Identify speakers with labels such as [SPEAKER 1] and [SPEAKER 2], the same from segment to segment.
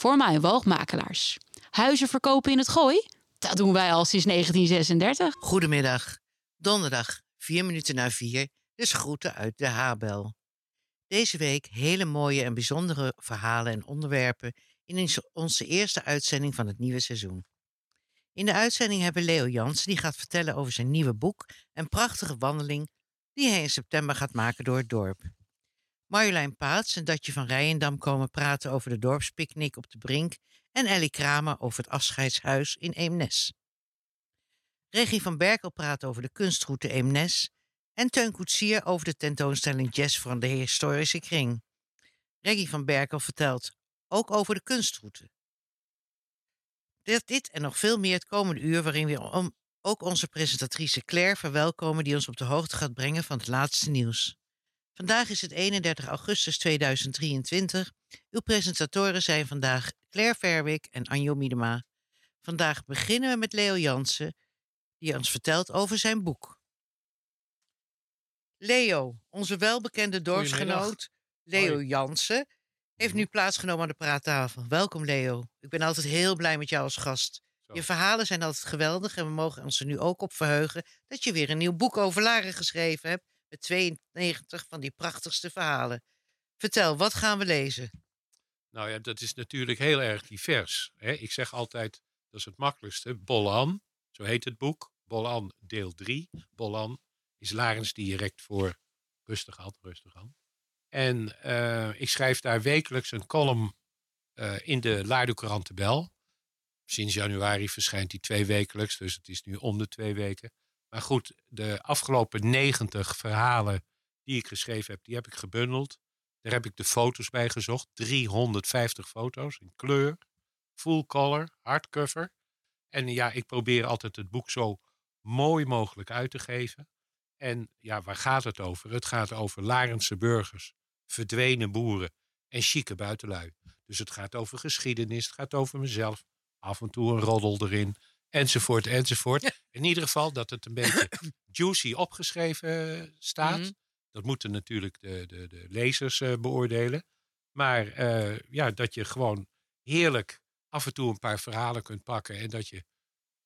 [SPEAKER 1] voor mijn woogmakelaars. Huizen verkopen in het gooi? Dat doen wij al sinds 1936.
[SPEAKER 2] Goedemiddag. Donderdag, vier minuten na vier, dus groeten uit de Habel. Deze week hele mooie en bijzondere verhalen en onderwerpen in onze eerste uitzending van het nieuwe seizoen. In de uitzending hebben Leo Jansen die gaat vertellen over zijn nieuwe boek en prachtige wandeling die hij in september gaat maken door het dorp. Marjolein Paats en Datje van Rijendam komen praten over de dorpspicnic op de Brink en Ellie Kramer over het afscheidshuis in Eemnes. Regie van Berkel praat over de kunstroute Eemnes en Teun Koetsier over de tentoonstelling Jazz van de Historische Kring. Reggie van Berkel vertelt ook over de kunstroute. Dit, en nog veel meer het komende uur, waarin we ook onze presentatrice Claire verwelkomen, die ons op de hoogte gaat brengen van het laatste nieuws. Vandaag is het 31 augustus 2023. Uw presentatoren zijn vandaag Claire Verwik en Anjo Miedema. Vandaag beginnen we met Leo Jansen, die ons vertelt over zijn boek. Leo, onze welbekende dorpsgenoot Leo Jansen, heeft nu plaatsgenomen aan de praattafel. Welkom Leo. Ik ben altijd heel blij met jou als gast. Je verhalen zijn altijd geweldig en we mogen ons er nu ook op verheugen dat je weer een nieuw boek over Laren geschreven hebt met 92 van die prachtigste verhalen. Vertel, wat gaan we lezen?
[SPEAKER 3] Nou ja, dat is natuurlijk heel erg divers. Hè? Ik zeg altijd, dat is het makkelijkste, Bolan, zo heet het boek. Bolan deel 3. Bolan is Larens direct voor Rustig aan, rustig aan. En uh, ik schrijf daar wekelijks een column uh, in de Laardo Bel. Sinds januari verschijnt die twee wekelijks, dus het is nu om de twee weken. Maar goed, de afgelopen 90 verhalen die ik geschreven heb, die heb ik gebundeld. Daar heb ik de foto's bij gezocht. 350 foto's in kleur, full color, hardcover. En ja, ik probeer altijd het boek zo mooi mogelijk uit te geven. En ja, waar gaat het over? Het gaat over Larense burgers, verdwenen boeren en chique buitenlui. Dus het gaat over geschiedenis, het gaat over mezelf. Af en toe een roddel erin enzovoort, enzovoort. In ieder geval dat het een beetje juicy opgeschreven staat. Mhm. Dat moeten natuurlijk de, de, de lezers uh, beoordelen. Maar uh, ja, dat je gewoon heerlijk af en toe een paar verhalen kunt pakken. En dat je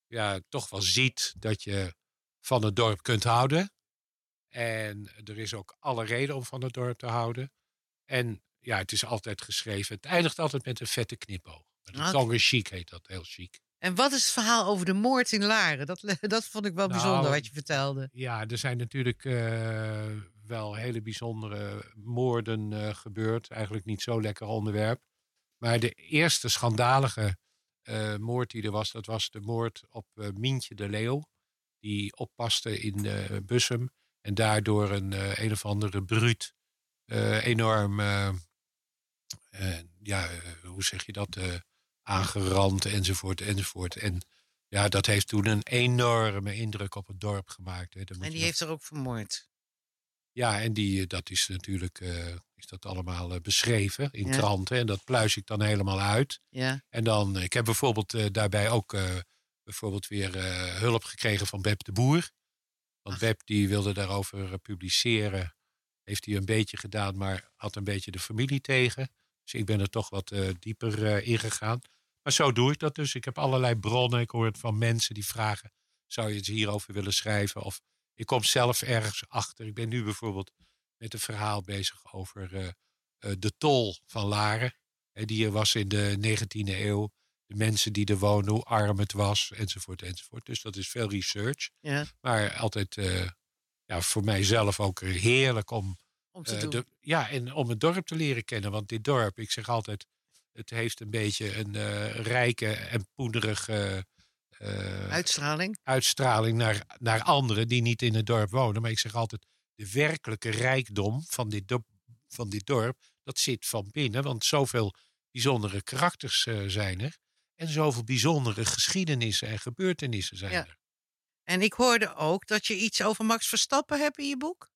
[SPEAKER 3] ja, toch wel ziet dat je van het dorp kunt houden. En er is ook alle reden om van het dorp te houden. En ja, het is altijd geschreven. Het eindigt altijd met een vette knipoog. Een okay. chic heet dat, heel chic.
[SPEAKER 2] En wat is het verhaal over de moord in Laren? Dat, dat vond ik wel nou, bijzonder wat je vertelde.
[SPEAKER 3] Ja, er zijn natuurlijk uh, wel hele bijzondere moorden uh, gebeurd. Eigenlijk niet zo lekker onderwerp. Maar de eerste schandalige uh, moord die er was, dat was de moord op Mientje de Leeuw. Die oppaste in Bussum. En daardoor een een of andere bruut enorm, ja, hoe zeg je dat aangerand enzovoort enzovoort. En ja, dat heeft toen een enorme indruk op het dorp gemaakt. Hè.
[SPEAKER 2] En die heeft er ook vermoord?
[SPEAKER 3] Ja, en die, eh, dat is natuurlijk uh, is dat allemaal uh, beschreven in kranten. En dat pluis ik dan helemaal uit.
[SPEAKER 2] Ja.
[SPEAKER 3] En dan, ik heb bijvoorbeeld uh, daarbij ook bijvoorbeeld weer hulp gekregen van Beb de Boer. Want Ach. Beb die wilde daarover publiceren. Heeft hij een beetje gedaan, maar had een beetje de familie tegen. Dus ik ben er toch wat dieper in gegaan. Maar zo doe ik dat dus. Ik heb allerlei bronnen. Ik hoor het van mensen die vragen: zou je het hierover willen schrijven? Of ik kom zelf ergens achter. Ik ben nu bijvoorbeeld met een verhaal bezig over uh, uh, de tol van Laren. die er was in de 19e eeuw. De mensen die er woonden, hoe arm het was, enzovoort, enzovoort. Dus dat is veel research.
[SPEAKER 2] Ja.
[SPEAKER 3] Maar altijd uh, ja, voor mijzelf ook heerlijk om.
[SPEAKER 2] Om te doen. De,
[SPEAKER 3] ja, en om het dorp te leren kennen. Want dit dorp, ik zeg altijd, het heeft een beetje een uh, rijke en poederige
[SPEAKER 2] uh, uitstraling,
[SPEAKER 3] uitstraling naar, naar anderen die niet in het dorp wonen. Maar ik zeg altijd, de werkelijke rijkdom van dit, dorp, van dit dorp, dat zit van binnen. Want zoveel bijzondere karakters uh, zijn er. En zoveel bijzondere geschiedenissen en gebeurtenissen zijn
[SPEAKER 2] ja.
[SPEAKER 3] er.
[SPEAKER 2] En ik hoorde ook dat je iets over Max Verstappen hebt in je boek.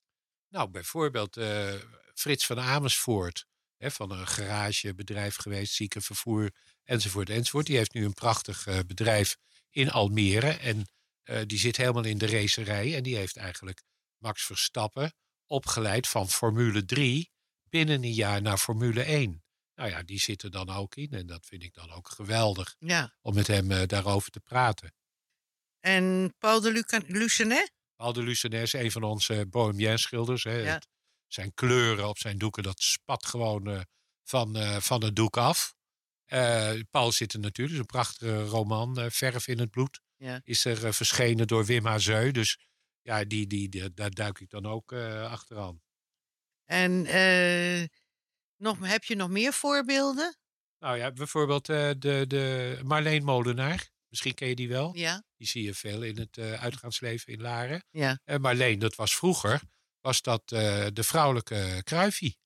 [SPEAKER 3] Nou, bijvoorbeeld uh, Frits van Amersfoort hè, van een garagebedrijf geweest, ziekenvervoer enzovoort enzovoort. Die heeft nu een prachtig uh, bedrijf in Almere en uh, die zit helemaal in de racerij en die heeft eigenlijk Max Verstappen opgeleid van Formule 3 binnen een jaar naar Formule 1. Nou ja, die zit er dan ook in. En dat vind ik dan ook geweldig
[SPEAKER 2] Ja.
[SPEAKER 3] om met hem eh, daarover te praten.
[SPEAKER 2] En Paul de Luca- Lucenet?
[SPEAKER 3] Paul de Lucenet is een van onze Bohemien schilders. Hè.
[SPEAKER 2] Ja.
[SPEAKER 3] Het- zijn kleuren op zijn doeken, dat spat gewoon eh, van, eh, van het doek af. Eh, Paul zit er natuurlijk, is een prachtige roman, Verf in het bloed.
[SPEAKER 2] Ja.
[SPEAKER 3] Is er verschenen door Wim Hazeu. Dus ja, die, die, die- daar duik ik dan ook achteraan.
[SPEAKER 2] En nog, heb je nog meer voorbeelden?
[SPEAKER 3] Nou ja, bijvoorbeeld de, de Marleen Molenaar. Misschien ken je die wel.
[SPEAKER 2] Ja.
[SPEAKER 3] Die zie je veel in het uitgaansleven in Laren.
[SPEAKER 2] Ja.
[SPEAKER 3] En Marleen, dat was vroeger, was dat eh, de vrouwelijke Kruifie.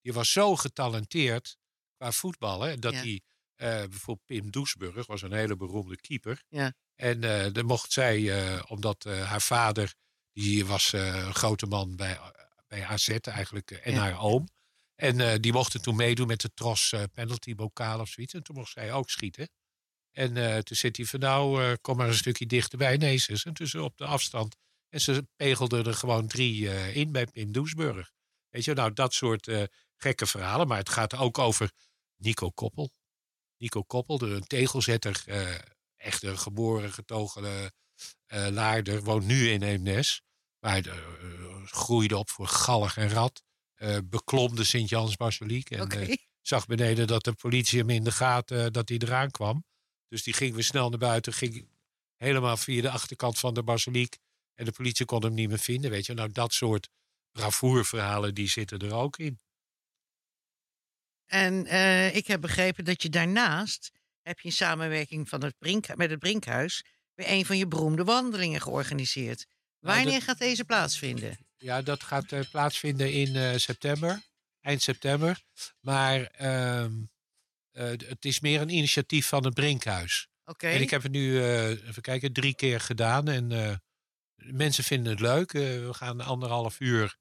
[SPEAKER 3] Die was zo getalenteerd qua voetballen, dat
[SPEAKER 2] Ja.
[SPEAKER 3] die, eh, bijvoorbeeld Pim Doesburg was een hele beroemde keeper.
[SPEAKER 2] Ja.
[SPEAKER 3] En eh dan mocht zij, omdat haar vader, die was een grote man bij, bij AZ eigenlijk, en
[SPEAKER 2] Ja.
[SPEAKER 3] haar oom. En die mochten toen meedoen met de Tros eh, penalty bokaal of zoiets. En toen mocht zij ook schieten. En toen zit hij van nou, kom maar een stukje dichterbij. Nee, zus. En tussen op de afstand. En ze pegelden er gewoon drie eh, in bij Pim Doesburg. Weet je, nou dat soort eh, gekke verhalen. Maar het gaat ook over Nico Koppel. Nico Koppel, een tegelzetter. echt een geboren, getogen laarder. Woont nu in Eemnes. Maar groeide op voor gallig en rat. beklom de Sint-Jans-Basiliek. En zag beneden dat de politie hem in de gaten dat hij eraan kwam. Dus die ging weer snel naar buiten, ging helemaal via de achterkant van de basiliek. En de politie kon hem niet meer vinden, weet je. Nou, dat soort bravoerverhalen, die zitten er ook in.
[SPEAKER 2] En eh, ik heb begrepen dat je daarnaast heb je in samenwerking van het Brink, met het Brinkhuis weer een van je beroemde wandelingen georganiseerd.
[SPEAKER 3] Nou,
[SPEAKER 2] Wanneer
[SPEAKER 3] dat-
[SPEAKER 2] gaat deze plaatsvinden?
[SPEAKER 3] Ja, dat gaat eh, plaatsvinden in eh, september, eind september. Maar ehm, eh, het is meer een initiatief van het Brinkhuis.
[SPEAKER 2] Oké.
[SPEAKER 3] En ik heb het nu, even kijken, drie keer gedaan. En mensen vinden het leuk. Eh, we gaan anderhalf uur,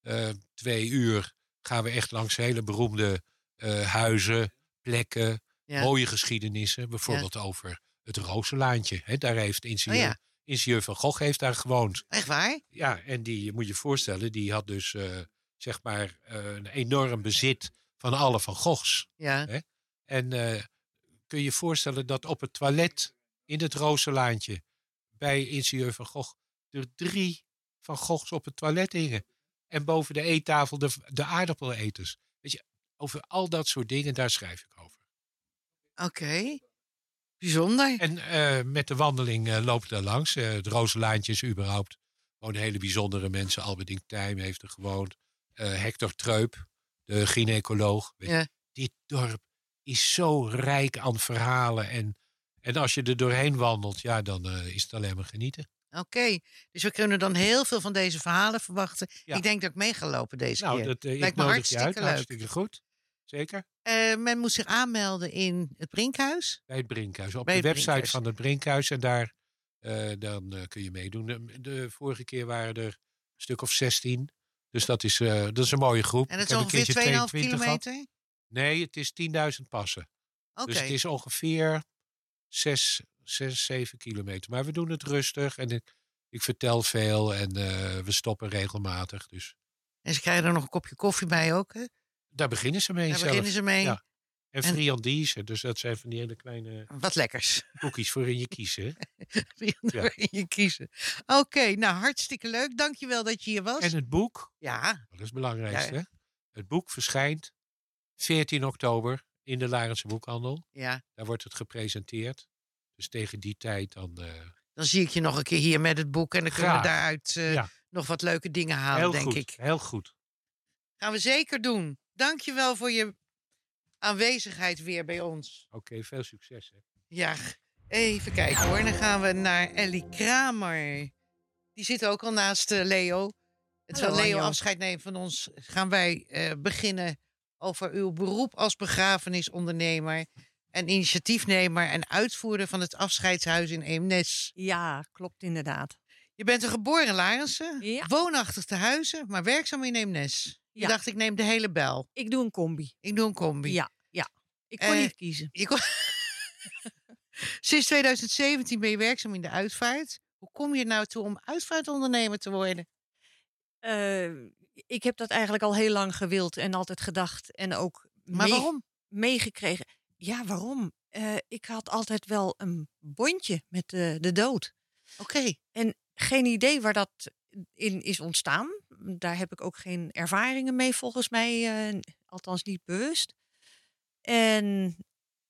[SPEAKER 3] eh, twee uur, gaan we echt langs hele beroemde eh, huizen, plekken,
[SPEAKER 2] Ja.
[SPEAKER 3] mooie geschiedenissen. Bijvoorbeeld over het Rozenlaantje. Hè, daar heeft ingenieur,
[SPEAKER 2] Oh ja.
[SPEAKER 3] ingenieur van Gogh heeft daar gewoond.
[SPEAKER 2] Echt waar?
[SPEAKER 3] Ja, en die moet je voorstellen, die had dus zeg maar een enorm bezit van alle van Goghs.
[SPEAKER 2] Ja.
[SPEAKER 3] En kun je je voorstellen dat op het toilet in het Rozenlaantje bij ingenieur van Gogh er drie van Goghs op het toilet hingen. En boven de eettafel de, de aardappeleters. Weet je, over al dat soort dingen, daar schrijf ik over.
[SPEAKER 2] Oké. Bijzonder.
[SPEAKER 3] En eh, met de wandeling eh loop ik daar langs. Eh, het Rozenlaantje is überhaupt gewoon hele bijzondere mensen. Albert Tijm heeft er gewoond. Eh, Hector Treup, de gynaecoloog. Weet je,
[SPEAKER 2] Ja.
[SPEAKER 3] Dit dorp is zo rijk aan verhalen. En, en als je er doorheen wandelt, ja, dan eh, is het alleen maar genieten.
[SPEAKER 2] Oké. Dus we kunnen dan heel veel van deze verhalen verwachten.
[SPEAKER 3] Ja.
[SPEAKER 2] Ik denk dat ik mee ga lopen deze
[SPEAKER 3] nou,
[SPEAKER 2] keer.
[SPEAKER 3] dat, eh,
[SPEAKER 2] Lijkt me
[SPEAKER 3] je uit.
[SPEAKER 2] hartstikke leuk.
[SPEAKER 3] Hartstikke goed. Zeker.
[SPEAKER 2] Eh, men moet zich aanmelden in het Brinkhuis.
[SPEAKER 3] Bij het Brinkhuis. Op
[SPEAKER 2] Bij
[SPEAKER 3] de
[SPEAKER 2] het
[SPEAKER 3] website
[SPEAKER 2] Brinkhuis.
[SPEAKER 3] van het Brinkhuis. En daar eh, dan kun je meedoen. De, de vorige keer waren er een stuk of 16. Dus dat is, dat is een mooie groep.
[SPEAKER 2] En dat
[SPEAKER 3] Ik
[SPEAKER 2] is ongeveer
[SPEAKER 3] keertje
[SPEAKER 2] 2,5
[SPEAKER 3] 22 gehad.
[SPEAKER 2] kilometer.
[SPEAKER 3] Nee, het is 10.000 passen.
[SPEAKER 2] Oké.
[SPEAKER 3] Dus het is ongeveer 6, 6, 7 kilometer. Maar we doen het rustig en ik, ik vertel veel en eh, we stoppen regelmatig. Dus
[SPEAKER 2] En ze krijgen er nog een kopje koffie bij ook. Hè?
[SPEAKER 3] daar beginnen ze mee
[SPEAKER 2] Daar
[SPEAKER 3] zelf.
[SPEAKER 2] beginnen ze mee.
[SPEAKER 3] Ja. En
[SPEAKER 2] En-
[SPEAKER 3] friandise, dus dat zijn van die hele kleine
[SPEAKER 2] Wat lekkers.
[SPEAKER 3] koekjes voor in je kiezen. Ja.
[SPEAKER 2] in je kiezen. Oké, nou hartstikke leuk. Dankjewel dat je hier was.
[SPEAKER 3] En het boek,
[SPEAKER 2] Ja,
[SPEAKER 3] dat is het belangrijkste.
[SPEAKER 2] Ja.
[SPEAKER 3] Het boek verschijnt 14 oktober in de Larense Boekhandel.
[SPEAKER 2] ja.
[SPEAKER 3] Daar wordt het gepresenteerd. Dus tegen die tijd dan... eh,
[SPEAKER 2] Dan zie ik je nog een keer hier met het boek. En dan kunnen we daaruit eh,
[SPEAKER 3] Ja.
[SPEAKER 2] nog wat leuke dingen halen,
[SPEAKER 3] heel
[SPEAKER 2] denk
[SPEAKER 3] goed,
[SPEAKER 2] ik.
[SPEAKER 3] heel goed.
[SPEAKER 2] Gaan we zeker doen. Dankjewel voor je aanwezigheid weer bij ons.
[SPEAKER 3] Oké, veel succes. Hè.
[SPEAKER 2] Ja, even kijken hoor. Dan gaan we naar Ellie Kramer. Die zit ook al naast eh, Leo. En terwijl Leo afscheid neemt van ons, gaan wij eh, beginnen over uw beroep als begrafenisondernemer en initiatiefnemer en uitvoerder van het afscheidshuis in Eemnes.
[SPEAKER 4] Ja, klopt inderdaad.
[SPEAKER 2] Je bent een geboren Larense,
[SPEAKER 4] Ja.
[SPEAKER 2] woonachtig te huizen, maar werkzaam in Eemnes. Je
[SPEAKER 4] Ja.
[SPEAKER 2] dacht, ik neem de hele bel.
[SPEAKER 4] Ik doe een combi.
[SPEAKER 2] Ik doe een combi.
[SPEAKER 4] Ja, ja. Ik kon
[SPEAKER 2] Eh,
[SPEAKER 4] niet kiezen.
[SPEAKER 2] Je kon- Sinds 2017 ben je werkzaam in de uitvaart. Hoe kom je nou toe om uitvaartondernemer te worden?
[SPEAKER 4] Eh, ik heb dat eigenlijk al heel lang gewild en altijd gedacht. En ook
[SPEAKER 2] Maar
[SPEAKER 4] mee-
[SPEAKER 2] waarom?
[SPEAKER 4] meegekregen. Ja, waarom? Eh, ik had altijd wel een bondje met de, de dood.
[SPEAKER 2] Oké.
[SPEAKER 4] En geen idee waar dat in is ontstaan. Daar heb ik ook geen ervaringen mee, volgens mij. eh, althans niet bewust. En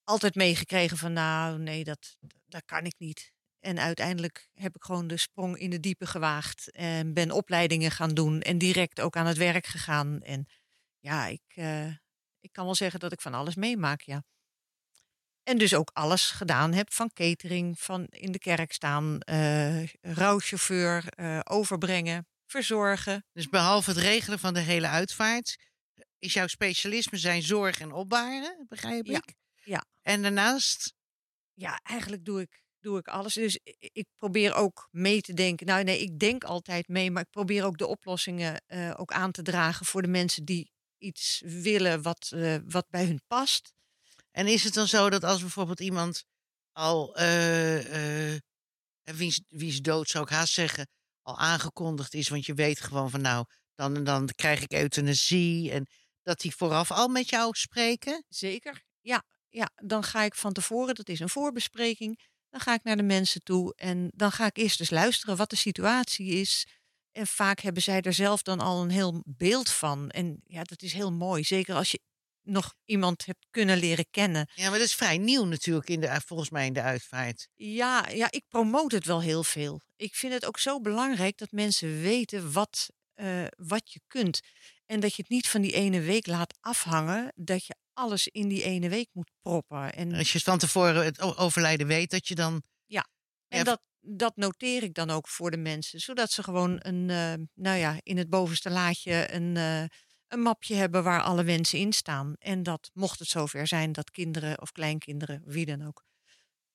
[SPEAKER 4] altijd meegekregen van, nou, nee, dat, dat kan ik niet. En uiteindelijk heb ik gewoon de sprong in de diepe gewaagd. En ben opleidingen gaan doen. En direct ook aan het werk gegaan. En ja, ik, eh, ik kan wel zeggen dat ik van alles meemaak, ja. En dus ook alles gedaan heb van catering, van in de kerk staan, eh rouwchauffeur, eh, overbrengen, verzorgen.
[SPEAKER 2] Dus behalve het regelen van de hele uitvaart, is jouw specialisme zijn zorg en opbaren, begrijp ik?
[SPEAKER 4] ja.
[SPEAKER 2] En daarnaast,
[SPEAKER 4] Ja, eigenlijk doe ik, doe ik alles. Dus ik probeer ook mee te denken. Nou nee, ik denk altijd mee, maar ik probeer ook de oplossingen eh, ook aan te dragen voor de mensen die iets willen wat, eh, wat bij hun past.
[SPEAKER 2] En is het dan zo dat als bijvoorbeeld iemand al, wie's, wie's dood zou ik haast zeggen, al aangekondigd is, want je weet gewoon van nou, dan, dan krijg ik euthanasie en dat die vooraf al met jou spreken?
[SPEAKER 4] Zeker, ja. ja. Dan ga ik van tevoren, dat is een voorbespreking, dan ga ik naar de mensen toe en dan ga ik eerst eens luisteren wat de situatie is. En vaak hebben zij er zelf dan al een heel beeld van. En ja, dat is heel mooi. Zeker als je nog iemand hebt kunnen leren kennen.
[SPEAKER 2] Ja, maar dat is vrij nieuw natuurlijk in de, volgens mij in de uitvaart.
[SPEAKER 4] Ja, ja, ik promoot het wel heel veel. Ik vind het ook zo belangrijk dat mensen weten wat, eh, wat je kunt. En dat je het niet van die ene week laat afhangen. Dat je alles in die ene week moet proppen. En,
[SPEAKER 2] Als je van tevoren het overlijden weet, dat je dan
[SPEAKER 4] en
[SPEAKER 2] ja,
[SPEAKER 4] dat, dat noteer ik dan ook voor de mensen. Zodat ze gewoon een, eh, nou ja, in het bovenste laadje een, eh, een mapje hebben waar alle wensen in staan. En dat mocht het zover zijn dat kinderen of kleinkinderen, wie dan ook,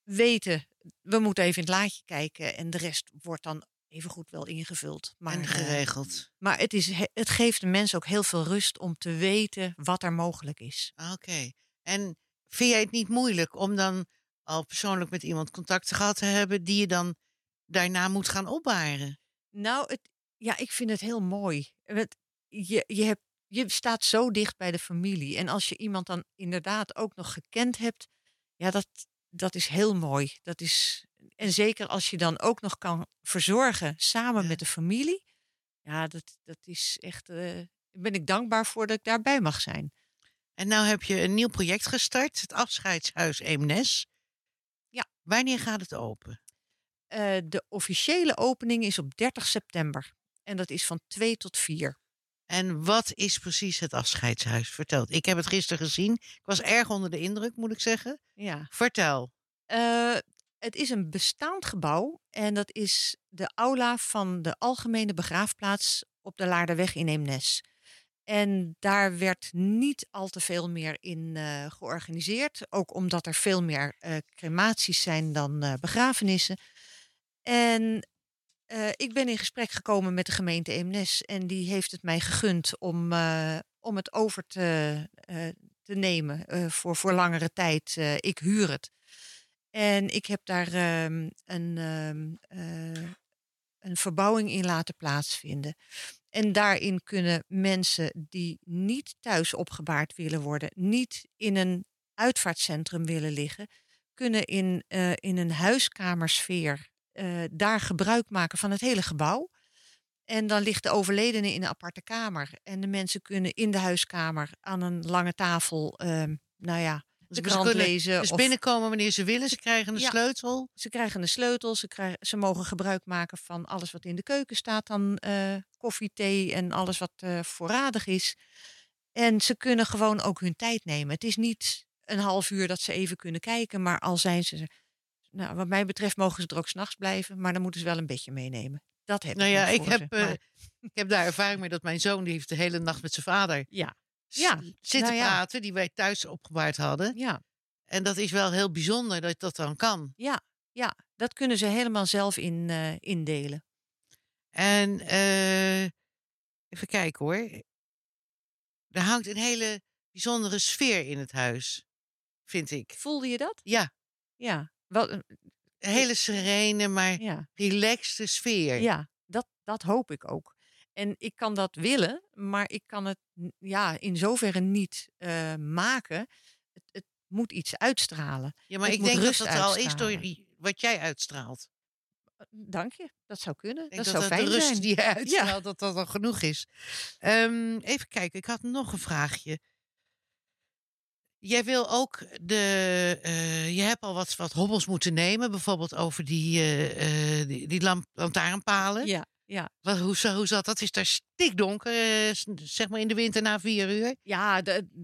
[SPEAKER 4] weten, we moeten even in het laadje kijken. En de rest wordt dan even goed wel ingevuld. Maar,
[SPEAKER 2] en
[SPEAKER 4] eh,
[SPEAKER 2] geregeld.
[SPEAKER 4] maar het, is, he- het geeft de mensen ook heel veel rust om te weten wat er mogelijk is.
[SPEAKER 2] Oké. En vind jij het niet moeilijk om dan al persoonlijk met iemand contact gehad te hebben die je dan daarna moet gaan opbaren?
[SPEAKER 4] Nou, het, ja, ik vind het heel mooi. Het, je, je, hebt, je staat zo dicht bij de familie. En als je iemand dan inderdaad ook nog gekend hebt, ja, dat, dat is heel mooi. Dat is, en zeker als je dan ook nog kan verzorgen samen
[SPEAKER 2] Ja.
[SPEAKER 4] met de familie. Ja, dat, dat is echt. daar ben ik dankbaar voor dat ik daarbij mag zijn.
[SPEAKER 2] En nou heb je een nieuw project gestart, het afscheidshuis Eemnes.
[SPEAKER 4] Ja.
[SPEAKER 2] Wanneer gaat het open?
[SPEAKER 4] Eh, de officiële opening is op 30 september. En dat is van 2 tot 4.
[SPEAKER 2] En wat is precies het afscheidshuis? Vertel. Ik heb het gisteren gezien. Ik was erg onder de indruk, moet ik zeggen.
[SPEAKER 4] Ja.
[SPEAKER 2] Vertel.
[SPEAKER 4] Eh, het is een bestaand gebouw en dat is de aula van de Algemene Begraafplaats op de Laarderweg in Eemnes. En daar werd niet al te veel meer in eh, georganiseerd, ook omdat er veel meer eh, crematies zijn dan begrafenissen. En eh, ik ben in gesprek gekomen met de gemeente Eemnes en die heeft het mij gegund om, eh, om het over te, eh, te nemen voor, voor langere tijd. Ik huur het. En ik heb daar ehm, een, ehm, eh, een verbouwing in laten plaatsvinden. En daarin kunnen mensen die niet thuis opgebaard willen worden, niet in een uitvaartcentrum willen liggen, kunnen in, in een huiskamersfeer eh, daar gebruik maken van het hele gebouw. En dan ligt de overledene in een aparte kamer. En de mensen kunnen in de huiskamer aan een lange tafel, ehm, nou ja, de
[SPEAKER 2] ze
[SPEAKER 4] krant
[SPEAKER 2] kunnen
[SPEAKER 4] lezen.
[SPEAKER 2] Dus
[SPEAKER 4] of-
[SPEAKER 2] binnenkomen wanneer ze willen. Ze krijgen een
[SPEAKER 4] Ja.
[SPEAKER 2] sleutel.
[SPEAKER 4] ze krijgen een sleutel, ze, krijgen, ze mogen gebruik maken van alles wat in de keuken staat, dan eh, koffie, thee en alles wat eh, voorradig is. En ze kunnen gewoon ook hun tijd nemen. Het is niet een half uur dat ze even kunnen kijken, maar al zijn ze. Nou, wat mij betreft mogen ze er ook s'nachts blijven, maar dan moeten ze wel een bedje meenemen. Dat heb
[SPEAKER 2] Nou
[SPEAKER 4] ik
[SPEAKER 2] ja,
[SPEAKER 4] niet
[SPEAKER 2] ik
[SPEAKER 4] voor
[SPEAKER 2] heb,
[SPEAKER 4] ze,
[SPEAKER 2] eh,
[SPEAKER 4] maar
[SPEAKER 2] ik heb daar ervaring mee dat mijn zoon die heeft de hele nacht met zijn vader
[SPEAKER 4] ja, Ja,
[SPEAKER 2] zitten
[SPEAKER 4] nou ja.
[SPEAKER 2] praten, die wij thuis opgebaard hadden.
[SPEAKER 4] ja,
[SPEAKER 2] En dat is wel heel bijzonder dat dat dan kan.
[SPEAKER 4] ja, ja, dat kunnen ze helemaal zelf in, eh, indelen.
[SPEAKER 2] En eh, even kijken hoor. Er hangt een hele bijzondere sfeer in het huis, vind ik.
[SPEAKER 4] Voelde je dat?
[SPEAKER 2] Ja,
[SPEAKER 4] Ja, wel,
[SPEAKER 2] een hele serene, maar
[SPEAKER 4] ja.
[SPEAKER 2] relaxte sfeer.
[SPEAKER 4] Ja, dat, dat hoop ik ook. En ik kan dat willen, maar ik kan het ja, in zoverre niet eh, maken het, het moet iets uitstralen.
[SPEAKER 2] Ja, maar
[SPEAKER 4] Het
[SPEAKER 2] ik denk dat dat al is door wat jij uitstraalt.
[SPEAKER 4] Dank je, dat zou kunnen.
[SPEAKER 2] Ik
[SPEAKER 4] Dat
[SPEAKER 2] denk
[SPEAKER 4] zou
[SPEAKER 2] dat,
[SPEAKER 4] fijn
[SPEAKER 2] de rust
[SPEAKER 4] zijn.
[SPEAKER 2] die jij uitstraalt, dat dat al genoeg is. Ehm, even kijken, ik had nog een vraagje. Jij wil ook de. eh, je hebt al wat, wat hobbels moeten nemen, bijvoorbeeld over die, eh, die, die lamp, lantaarnpalen.
[SPEAKER 4] Ja, ja.
[SPEAKER 2] Wat, hoe, hoe zat dat? Is daar stikdonker, zeg maar in de winter na vier uur?
[SPEAKER 4] Ja,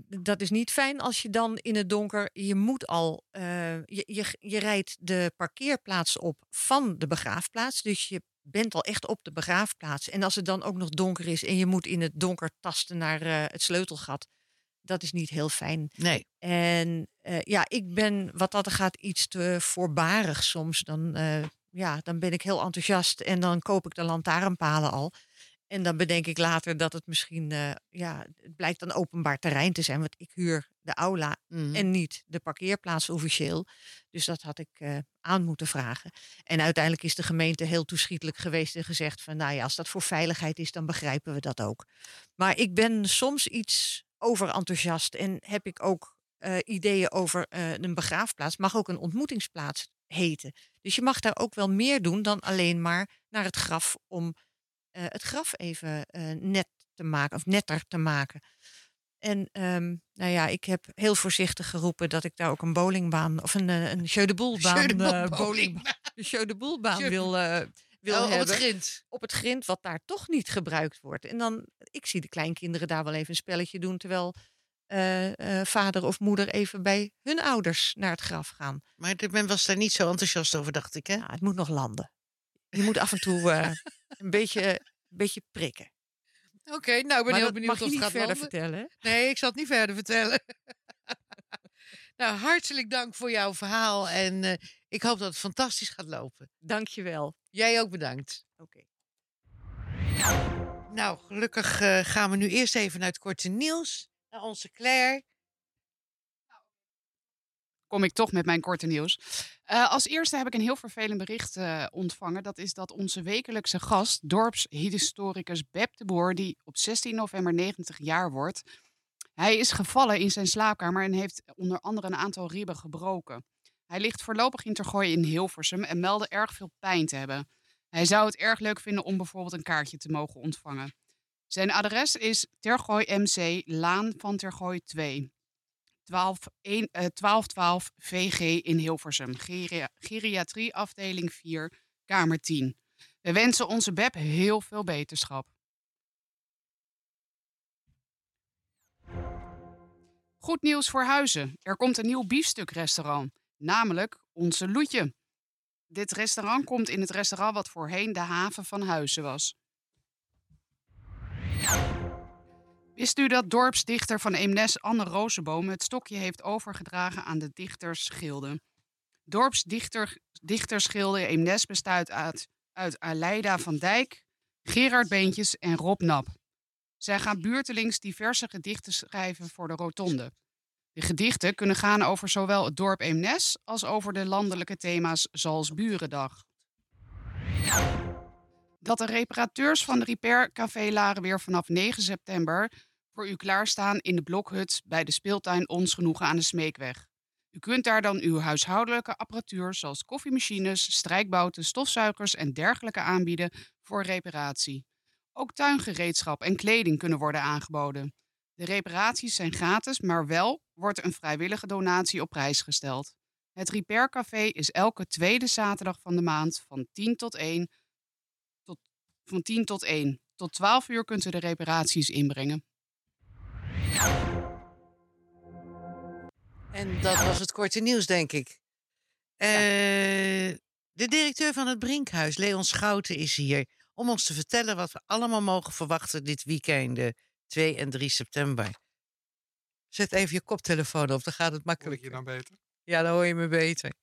[SPEAKER 4] dat is niet fijn als je dan in het donker. Je moet al. je, je, je rijdt de parkeerplaats op van de begraafplaats. Dus je bent al echt op de begraafplaats. En als het dan ook nog donker is en je moet in het donker tasten naar het sleutelgat. Dat is niet heel fijn.
[SPEAKER 2] Nee.
[SPEAKER 4] En eh, ja, ik ben wat dat er gaat iets te voorbarig soms. Dan, eh, ja, dan ben ik heel enthousiast en dan koop ik de lantaarnpalen al. En dan bedenk ik later dat het misschien, eh, ja, het blijkt dan openbaar terrein te zijn. Want ik huur de aula
[SPEAKER 2] Mhm.
[SPEAKER 4] en niet de parkeerplaats officieel. Dus dat had ik aan moeten vragen. En uiteindelijk is de gemeente heel toeschietelijk geweest en gezegd van, nou ja, als dat voor veiligheid is, dan begrijpen we dat ook. Maar ik ben soms iets overenthousiast en heb ik ook eh, ideeën over eh, een begraafplaats. Mag ook een ontmoetingsplaats heten. Dus je mag daar ook wel meer doen dan alleen maar naar het graf om eh, het graf even net te maken of netter te maken. En ehm, nou ja, ik heb heel voorzichtig geroepen dat ik daar ook een bowlingbaan of een, een Jeu de Boelbaan,
[SPEAKER 2] Jeu de
[SPEAKER 4] de Jeu de Boelbaan
[SPEAKER 2] Jeu de
[SPEAKER 4] wil, wil
[SPEAKER 2] Oh, op het grind.
[SPEAKER 4] op het grind wat daar toch niet gebruikt wordt. En dan, ik zie de kleinkinderen daar wel even een spelletje doen, terwijl eh, eh, vader of moeder even bij hun ouders naar het graf gaan.
[SPEAKER 2] Maar men was daar niet zo enthousiast over, dacht ik, hè?
[SPEAKER 4] Ja, het moet nog landen. Je moet af en toe eh, een, beetje, een beetje prikken.
[SPEAKER 2] Oké, nou, ik ben
[SPEAKER 4] maar
[SPEAKER 2] heel benieuwd
[SPEAKER 4] mag je
[SPEAKER 2] of het gaat
[SPEAKER 4] verder
[SPEAKER 2] landen.
[SPEAKER 4] vertellen.
[SPEAKER 2] Nee, ik zal het niet verder vertellen. nou, hartelijk dank voor jouw verhaal. En ik hoop dat het fantastisch gaat lopen.
[SPEAKER 4] Dank je wel.
[SPEAKER 2] Jij ook bedankt.
[SPEAKER 4] Oké.
[SPEAKER 2] Nou, gelukkig eh, gaan we nu eerst even naar het korte nieuws. Naar onze Claire.
[SPEAKER 5] kom ik toch met mijn korte nieuws. Eh, als eerste heb ik een heel vervelend bericht eh, ontvangen. Dat is dat onze wekelijkse gast, dorpshistoricus Beb de Boer, die op 16 november 90 jaar wordt. Hij is gevallen in zijn slaapkamer en heeft onder andere een aantal ribben gebroken. Hij ligt voorlopig in Tergooi in Hilversum en meldde erg veel pijn te hebben. Hij zou het erg leuk vinden om bijvoorbeeld een kaartje te mogen ontvangen. Zijn adres is Tergooi MC, Laan van Tergooi 2. 12, een- eh, 1212 VG in Hilversum. Geria- Geriatrie afdeling 4, kamer 10. We wensen onze Beb heel veel beterschap. Goed nieuws voor Huizen. Er komt een nieuw biefstukrestaurant, namelijk Onze Loetje. Dit restaurant komt in het restaurant wat voorheen de haven van Huizen was. Wist u dat dorpsdichter van Eemnes Anne Rozenboom het stokje heeft overgedragen aan de dichtersgilde? Dorpsdichter dichtersgilde Eemnes bestaat uit, uit Aleida van Dijk, Gerard Beentjes en Rob Nap. Zij gaan buurtelings diverse gedichten schrijven voor de rotonde. De gedichten kunnen gaan over zowel het dorp Eemnes als over de landelijke thema's zoals Burendag. Dat de reparateurs van de Repair Café Laren weer vanaf 9 september voor u klaarstaan in de blokhut bij de speeltuin Ons Genoegen aan de Smeekweg. U kunt daar dan uw huishoudelijke apparatuur zoals koffiemachines, strijkbouten, stofzuigers en dergelijke aanbieden voor reparatie. Ook tuingereedschap en kleding kunnen worden aangeboden. De reparaties zijn gratis, maar wel wordt een vrijwillige donatie op prijs gesteld. Het Repair Café is elke tweede zaterdag van de maand van 10 tot 1 tot, van 10 tot 1. Tot 12 uur kunt u de reparaties inbrengen.
[SPEAKER 2] En dat was het korte nieuws, denk ik. Eh, de directeur van het Brinkhuis, Leon Schouten, is hier om ons te vertellen wat we allemaal mogen verwachten dit weekend, 2 en 3 september. Zet even je koptelefoon op, dan gaat het
[SPEAKER 6] Hoor
[SPEAKER 2] makkelijker.
[SPEAKER 6] je dan beter?
[SPEAKER 2] Ja, dan hoor je me beter.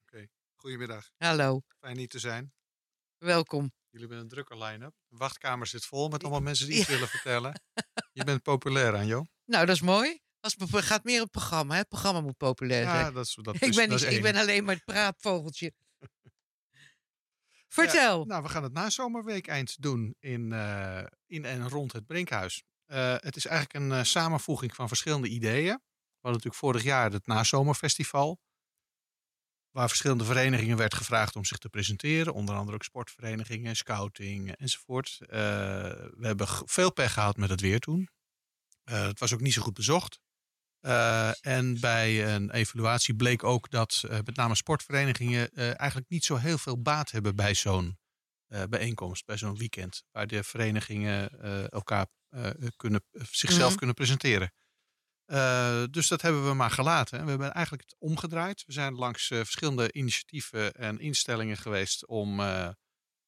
[SPEAKER 6] Goedemiddag,
[SPEAKER 2] Hallo,
[SPEAKER 6] fijn hier te zijn.
[SPEAKER 2] welkom.
[SPEAKER 6] Jullie hebben een drukke line-up. De wachtkamer zit vol met allemaal mensen die iets
[SPEAKER 2] Ja.
[SPEAKER 6] willen vertellen. Je bent populair, Anjo.
[SPEAKER 2] Nou, dat is mooi. Als het gaat meer het programma. Hè? Het programma moet populair zijn.
[SPEAKER 6] Ja, dat is, dat
[SPEAKER 2] ik, ben
[SPEAKER 6] dat
[SPEAKER 2] niet,
[SPEAKER 6] is
[SPEAKER 2] ik
[SPEAKER 6] één.
[SPEAKER 2] ben alleen maar het praatvogeltje. Vertel.
[SPEAKER 6] Nou, we gaan het nazomerweek eind doen in, eh, in en rond het Brinkhuis. Eh, het is eigenlijk een eh, samenvoeging van verschillende ideeën. hadden natuurlijk vorig jaar het nazomerfestival. Waar verschillende verenigingen werd gevraagd om zich te presenteren. Onder andere ook sportverenigingen, scouting enzovoort. Eh, we hebben veel pech gehad met het weer toen. Het was ook niet zo goed bezocht. En bij een evaluatie bleek ook dat met name sportverenigingen eigenlijk niet zo heel veel baat hebben bij zo'n bijeenkomst, bij zo'n weekend. Waar de verenigingen eh, elkaar eh, kunnen, zichzelf
[SPEAKER 2] Mhm.
[SPEAKER 6] kunnen presenteren. Eh, dus dat hebben we maar gelaten. En we hebben eigenlijk het omgedraaid. We zijn langs eh, verschillende initiatieven en instellingen geweest om eh,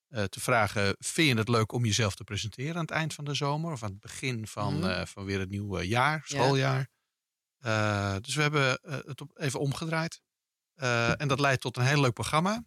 [SPEAKER 6] eh, te vragen: vind je het leuk om jezelf te presenteren aan het eind van de zomer of aan het begin van,
[SPEAKER 2] Mhm.
[SPEAKER 6] eh, van weer het nieuwe jaar,
[SPEAKER 2] Ja.
[SPEAKER 6] schooljaar? Eh, dus we hebben eh, het op, even omgedraaid. Eh, en dat leidt tot een heel leuk programma.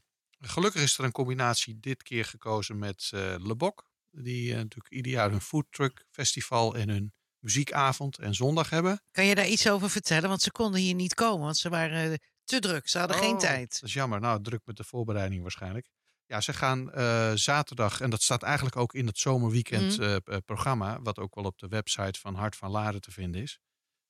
[SPEAKER 6] Gelukkig is er een combinatie dit keer gekozen met eh Le Boc. Die eh, natuurlijk ieder jaar hun foodtruck festival en hun muziekavond en zondag hebben.
[SPEAKER 2] Kan je daar iets over vertellen? Want ze konden hier niet komen, want ze waren eh, te druk. Ze hadden geen
[SPEAKER 6] Oh,
[SPEAKER 2] tijd.
[SPEAKER 6] Dat is jammer. Nou, druk met de voorbereiding waarschijnlijk. Ja, ze gaan eh, zaterdag, en dat staat eigenlijk ook in het zomerweekend
[SPEAKER 2] Mhm.
[SPEAKER 6] eh, eh, programma, wat ook wel op de website van Hart van Laren te vinden is.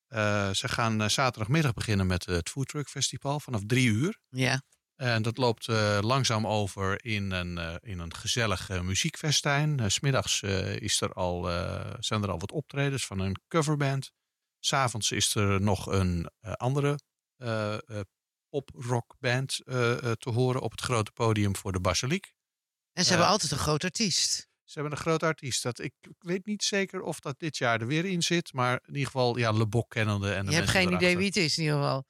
[SPEAKER 6] Eh, ze gaan eh, zaterdagmiddag beginnen met het Foodtruck Festival vanaf drie uur.
[SPEAKER 2] Ja.
[SPEAKER 6] En dat loopt eh, langzaam over in een, eh, in een gezellig eh, muziekfestijn. 's Smiddags is er al, zijn er al wat optredens van een coverband. S'avonds is er nog een andere pop-rockband te horen op het grote podium voor de Basiliek.
[SPEAKER 2] En ze hebben altijd een groot artiest.
[SPEAKER 6] Ze hebben een grote artiest. Dat, ik, ik weet niet zeker of dat dit jaar er weer in zit. Maar in ieder geval, ja, Le Boc kennende. En de
[SPEAKER 2] Je hebt geen idee wie het is in ieder geval.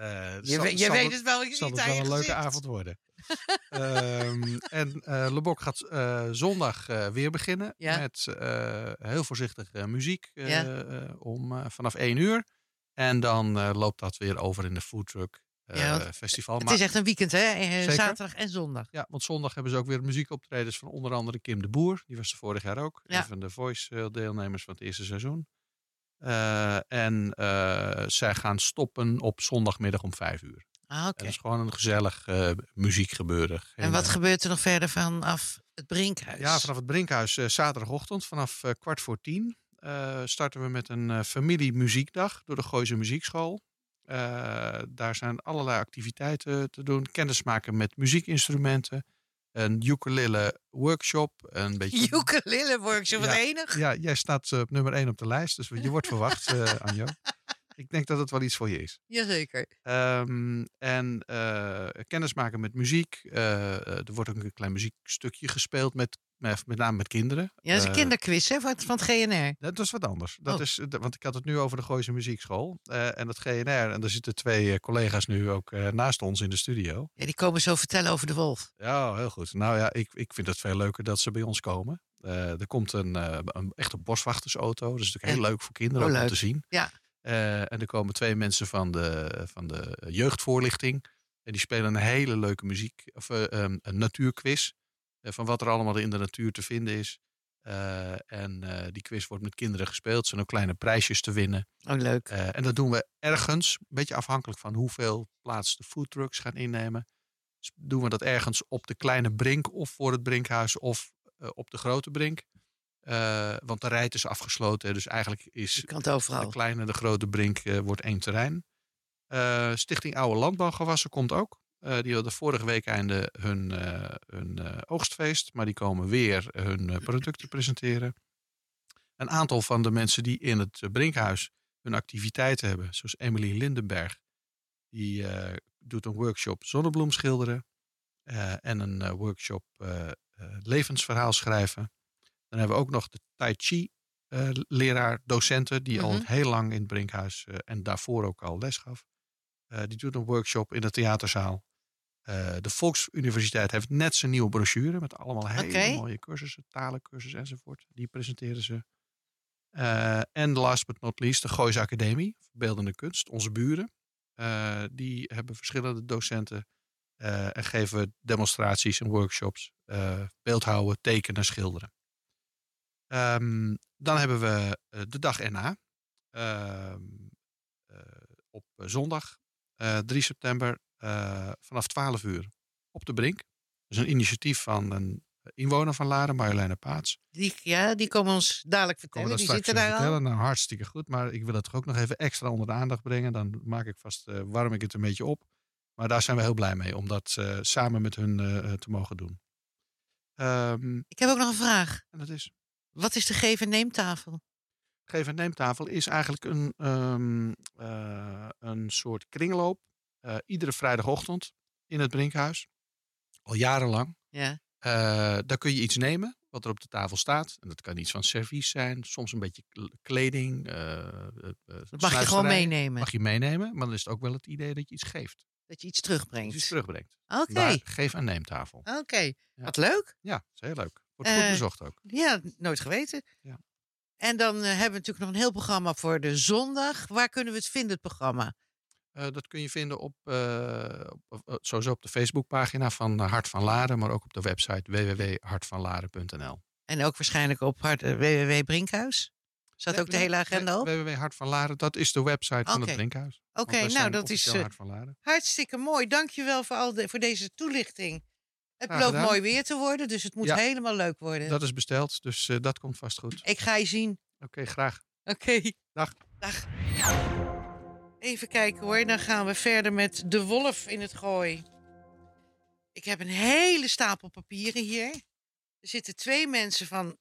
[SPEAKER 6] Eh,
[SPEAKER 2] Je,
[SPEAKER 6] zal-
[SPEAKER 2] weet- je
[SPEAKER 6] zal
[SPEAKER 2] weet
[SPEAKER 6] het-
[SPEAKER 2] het wel, je
[SPEAKER 6] zal het wel een leuke avond worden. Ehm, en eh Le Boc gaat eh, zondag eh, weer beginnen
[SPEAKER 2] Ja.
[SPEAKER 6] met eh, heel voorzichtig eh, muziek eh,
[SPEAKER 2] Ja.
[SPEAKER 6] eh, om, eh, vanaf 1 uur. En dan eh, loopt dat weer over in de foodtruck eh,
[SPEAKER 2] Ja,
[SPEAKER 6] festival.
[SPEAKER 2] Het
[SPEAKER 6] Maar-
[SPEAKER 2] is echt een weekend, hè? Eh,
[SPEAKER 6] Zeker.
[SPEAKER 2] Zaterdag en zondag.
[SPEAKER 6] ja, want zondag hebben ze ook weer muziekoptredens van onder andere Kim de Boer. Die was er vorig jaar ook.
[SPEAKER 2] Ja.
[SPEAKER 6] Een van de Voice-deelnemers van het eerste seizoen. Eh, en eh, zij gaan stoppen op zondagmiddag om 5 uur.
[SPEAKER 2] Ah, oké.
[SPEAKER 6] Dat is gewoon een gezellig eh, muziekgebeuren.
[SPEAKER 2] En wat gebeurt er nog verder vanaf het Brinkhuis?
[SPEAKER 6] Ja, vanaf het Brinkhuis zaterdagochtend vanaf kwart voor tien starten we met een eh familiemuziekdag door de Gooise Muziekschool. Daar zijn allerlei activiteiten te doen. Kennismaken met muziekinstrumenten. Een ukulele workshop. Een beetje...
[SPEAKER 2] Ukulele workshop, wat
[SPEAKER 6] Ja.
[SPEAKER 2] enig.
[SPEAKER 6] Ja, jij staat eh, op nummer 1 op de lijst. Dus je wordt verwacht, eh Anjo. Ik denk dat het wel iets voor je is.
[SPEAKER 2] Jazeker.
[SPEAKER 6] Ehm, en eh, kennismaken met muziek. Eh, eh, er wordt ook een klein muziekstukje gespeeld, met, met, name met kinderen.
[SPEAKER 2] Ja, dat is een kinderquiz, hè? Van, van het GNR.
[SPEAKER 6] dat is wat anders. Dat
[SPEAKER 2] Oh.
[SPEAKER 6] is, want ik had het nu over de Gooise Muziekschool. en het GNR. En er zitten twee collega's nu ook naast ons in de studio.
[SPEAKER 2] Ja, die komen zo vertellen over de wolf.
[SPEAKER 6] Ja, heel goed. Nou ja, ik, ik vind het veel leuker dat ze bij ons komen. Er komt een, een echte boswachtersauto. Dat is natuurlijk heel leuk voor kinderen
[SPEAKER 2] Oh,
[SPEAKER 6] om te zien.
[SPEAKER 2] Ja.
[SPEAKER 6] Eh, en er komen twee mensen van de, van de jeugdvoorlichting. En die spelen een hele leuke muziek, of eh, um, een natuurquiz. eh, van wat er allemaal in de natuur te vinden is. En die quiz wordt met kinderen gespeeld. Er zijn ook kleine prijsjes te winnen.
[SPEAKER 2] Oh, leuk.
[SPEAKER 6] En dat doen we ergens, een beetje afhankelijk van hoeveel plaats de foodtrucks gaan innemen. Dus doen we dat ergens op de kleine brink of voor het brinkhuis of op de grote brink. Eh, want de rijt is afgesloten, dus eigenlijk is
[SPEAKER 2] Je kan het
[SPEAKER 6] de kleine en de grote brink eh, wordt één terrein. Eh, Stichting Oude Landbouwgewassen komt ook. Die hadden vorige week einde hun, hun oogstfeest, maar die komen weer hun producten presenteren. Een aantal van de mensen die in het Brinkhuis hun activiteiten hebben, zoals Emily Lindenberg, die doet een workshop zonnebloem schilderen en een workshop levensverhaal schrijven. Dan hebben we ook nog de Tai Chi eh, leraar, docenten, die al
[SPEAKER 2] Mhm.
[SPEAKER 6] heel lang in het Brinkhuis eh, en daarvoor ook al les gaf. Eh, die doet een workshop in de theaterzaal. De Volksuniversiteit heeft net zijn nieuwe brochure met allemaal hele mooie cursussen, talencursussen enzovoort. Die presenteren ze. En last but not least, de Gooise Academie, Beeldende Kunst, onze buren. Die hebben verschillende docenten en geven demonstraties en workshops. beeldhouden, tekenen, schilderen. Ehm, dan hebben we eh, de dag erna. Ehm, eh, op zondag eh, 3 september eh, vanaf 12 uur op de Brink. Dat is een initiatief van een inwoner van Laren, Marjoleine Paats.
[SPEAKER 2] Die, ja, die komen ons dadelijk vertellen.
[SPEAKER 6] Komen
[SPEAKER 2] Die
[SPEAKER 6] straks
[SPEAKER 2] zitten daar
[SPEAKER 6] vertellen.
[SPEAKER 2] al.
[SPEAKER 6] Nou, hartstikke goed. Maar ik wil het toch ook nog even extra onder de aandacht brengen. Dan maak ik vast, warm ik het een beetje op. Maar daar zijn we heel blij mee om dat samen met hun te mogen doen. Ehm,
[SPEAKER 2] Ik heb ook nog een vraag.
[SPEAKER 6] en dat is,
[SPEAKER 2] Wat is de geef- en neemtafel?
[SPEAKER 6] Geef en neemtafel is eigenlijk een, ehm, eh, een soort kringloop. eh, iedere vrijdagochtend in het Brinkhuis. Al jarenlang.
[SPEAKER 2] Ja.
[SPEAKER 6] Eh, daar kun je iets nemen wat er op de tafel staat. En dat kan iets van servies zijn, soms een beetje kl- kleding.
[SPEAKER 2] Dat mag je gewoon meenemen.
[SPEAKER 6] Mag je meenemen, maar dan is het ook wel het idee dat je iets geeft.
[SPEAKER 2] Dat je iets
[SPEAKER 6] Dat
[SPEAKER 2] terugbrengt.
[SPEAKER 6] je iets terugbrengt.
[SPEAKER 2] Oké,
[SPEAKER 6] Daar geef en neemtafel.
[SPEAKER 2] oké. Wat leuk.
[SPEAKER 6] Ja, dat is heel leuk. Wordt goed
[SPEAKER 2] Eh,
[SPEAKER 6] bezocht ook.
[SPEAKER 2] Ja, nooit geweten.
[SPEAKER 6] Ja.
[SPEAKER 2] En dan eh, hebben we natuurlijk nog een heel programma voor de zondag. Waar kunnen we het vinden, het programma?
[SPEAKER 6] Eh, dat kun je vinden op, eh, op- sowieso op de Facebookpagina van Hart van Laren, maar ook op de website www.hartvanlaren.nl.
[SPEAKER 2] En ook waarschijnlijk op hart, www Brinkhuis. Staat ook de hele agenda op? Oké,
[SPEAKER 6] www Hart van Laren, dat is de website van
[SPEAKER 2] Oké.
[SPEAKER 6] het Brinkhuis. Want wij
[SPEAKER 2] nou dat is
[SPEAKER 6] Hart van Laren.
[SPEAKER 2] hartstikke mooi. Dankjewel voor, al de, voor deze toelichting. Het belooft
[SPEAKER 6] gedaan.
[SPEAKER 2] mooi weer te worden, dus het moet
[SPEAKER 6] Ja.
[SPEAKER 2] helemaal leuk worden.
[SPEAKER 6] Dat is besteld, dus eh, dat komt vast goed.
[SPEAKER 2] Ik ga je zien.
[SPEAKER 6] Oké, graag.
[SPEAKER 2] Oké.
[SPEAKER 6] Dag.
[SPEAKER 2] Dag. Even kijken hoor, dan gaan we verder met de wolf in het gooi. Ik heb een hele stapel papieren hier. Er zitten twee mensen van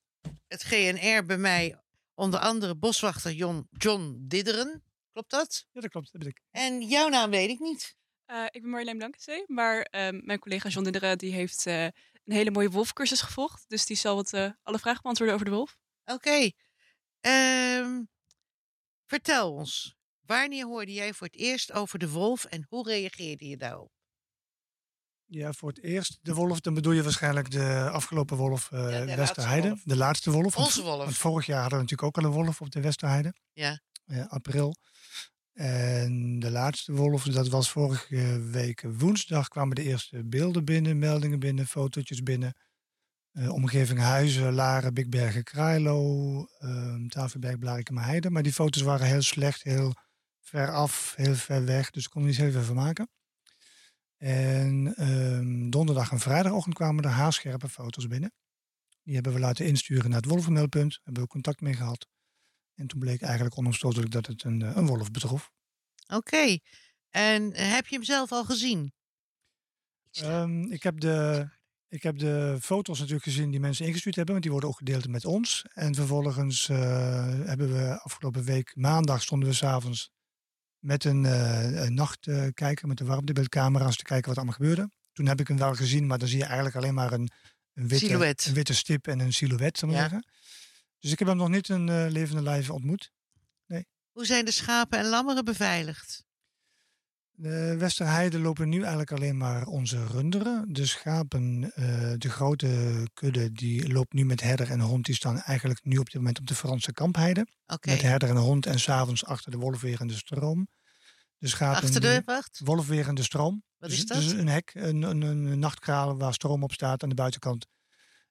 [SPEAKER 2] het GNR bij mij, onder andere boswachter John, John Didderen. Klopt dat?
[SPEAKER 7] Ja, dat klopt. Dat ben ik.
[SPEAKER 2] En jouw naam weet ik niet.
[SPEAKER 8] Eh, ik ben Marjolein Blankenzee, maar ehm, mijn collega John Dinderen die heeft eh, een hele mooie wolfcursus gevolgd. Dus die zal wat, eh, alle vragen beantwoorden over de wolf.
[SPEAKER 2] Oké. Ehm, vertel ons, wanneer hoorde jij voor het eerst over de wolf en hoe reageerde je daarop?
[SPEAKER 7] Ja, voor het eerst de wolf, dan bedoel je waarschijnlijk de afgelopen wolf eh
[SPEAKER 2] de laatste
[SPEAKER 7] Westerheide.
[SPEAKER 2] wolf.
[SPEAKER 7] De laatste wolf.
[SPEAKER 2] Onze wolf.
[SPEAKER 7] Want vorig jaar hadden we natuurlijk ook al een wolf op de Westerheide.
[SPEAKER 2] Ja.
[SPEAKER 7] April. En de laatste wolf, dat was vorige week woensdag, kwamen de eerste beelden binnen, meldingen binnen, fotootjes binnen. Eh, omgeving Huizen, Laren, Bigbergen, Krailo, uh, Tafelberg, Blarikum, Heide. Maar die foto's waren heel slecht, heel ver af, heel ver weg. Dus ik kon niet heel veel van maken. En ehm, donderdag en vrijdagochtend kwamen er haarscherpe foto's binnen. Die hebben we laten insturen naar het wolvenmeldpunt. Hebben we contact mee gehad. En toen bleek eigenlijk onomstotelijk dat het een, eh, een wolf betrof.
[SPEAKER 2] Oké. En eh, heb je hem zelf al gezien?
[SPEAKER 7] Ehm, ik, heb de, ik heb de foto's natuurlijk gezien die mensen ingestuurd hebben, want die worden ook gedeeld met ons. En vervolgens eh, hebben we afgelopen week maandag stonden we s'avonds met een, eh, een nachtkijker met de warmtebeeldcamera's te kijken wat allemaal gebeurde. Toen heb ik hem wel gezien, maar dan zie je eigenlijk alleen maar een, een, witte, een witte stip en een silhouet, zal ik
[SPEAKER 2] Ja.
[SPEAKER 7] zeggen. Dus ik heb hem nog niet in eh, levende lijve ontmoet.
[SPEAKER 2] Hoe zijn de schapen en lammeren beveiligd?
[SPEAKER 7] De Westerheide lopen nu eigenlijk alleen maar onze runderen. De schapen, eh, de grote kudde, die loopt nu met herder en hond. Die staan eigenlijk nu op dit moment op de Franse kampheide. Met herder en hond en s'avonds achter de wolfwerende stroom. De schapen
[SPEAKER 2] Achter de, wacht.
[SPEAKER 7] wolfwerende stroom.
[SPEAKER 2] Wat
[SPEAKER 7] Dus-
[SPEAKER 2] is dat?
[SPEAKER 7] Dus een hek, een, een, een nachtkraal waar stroom op staat aan de buitenkant.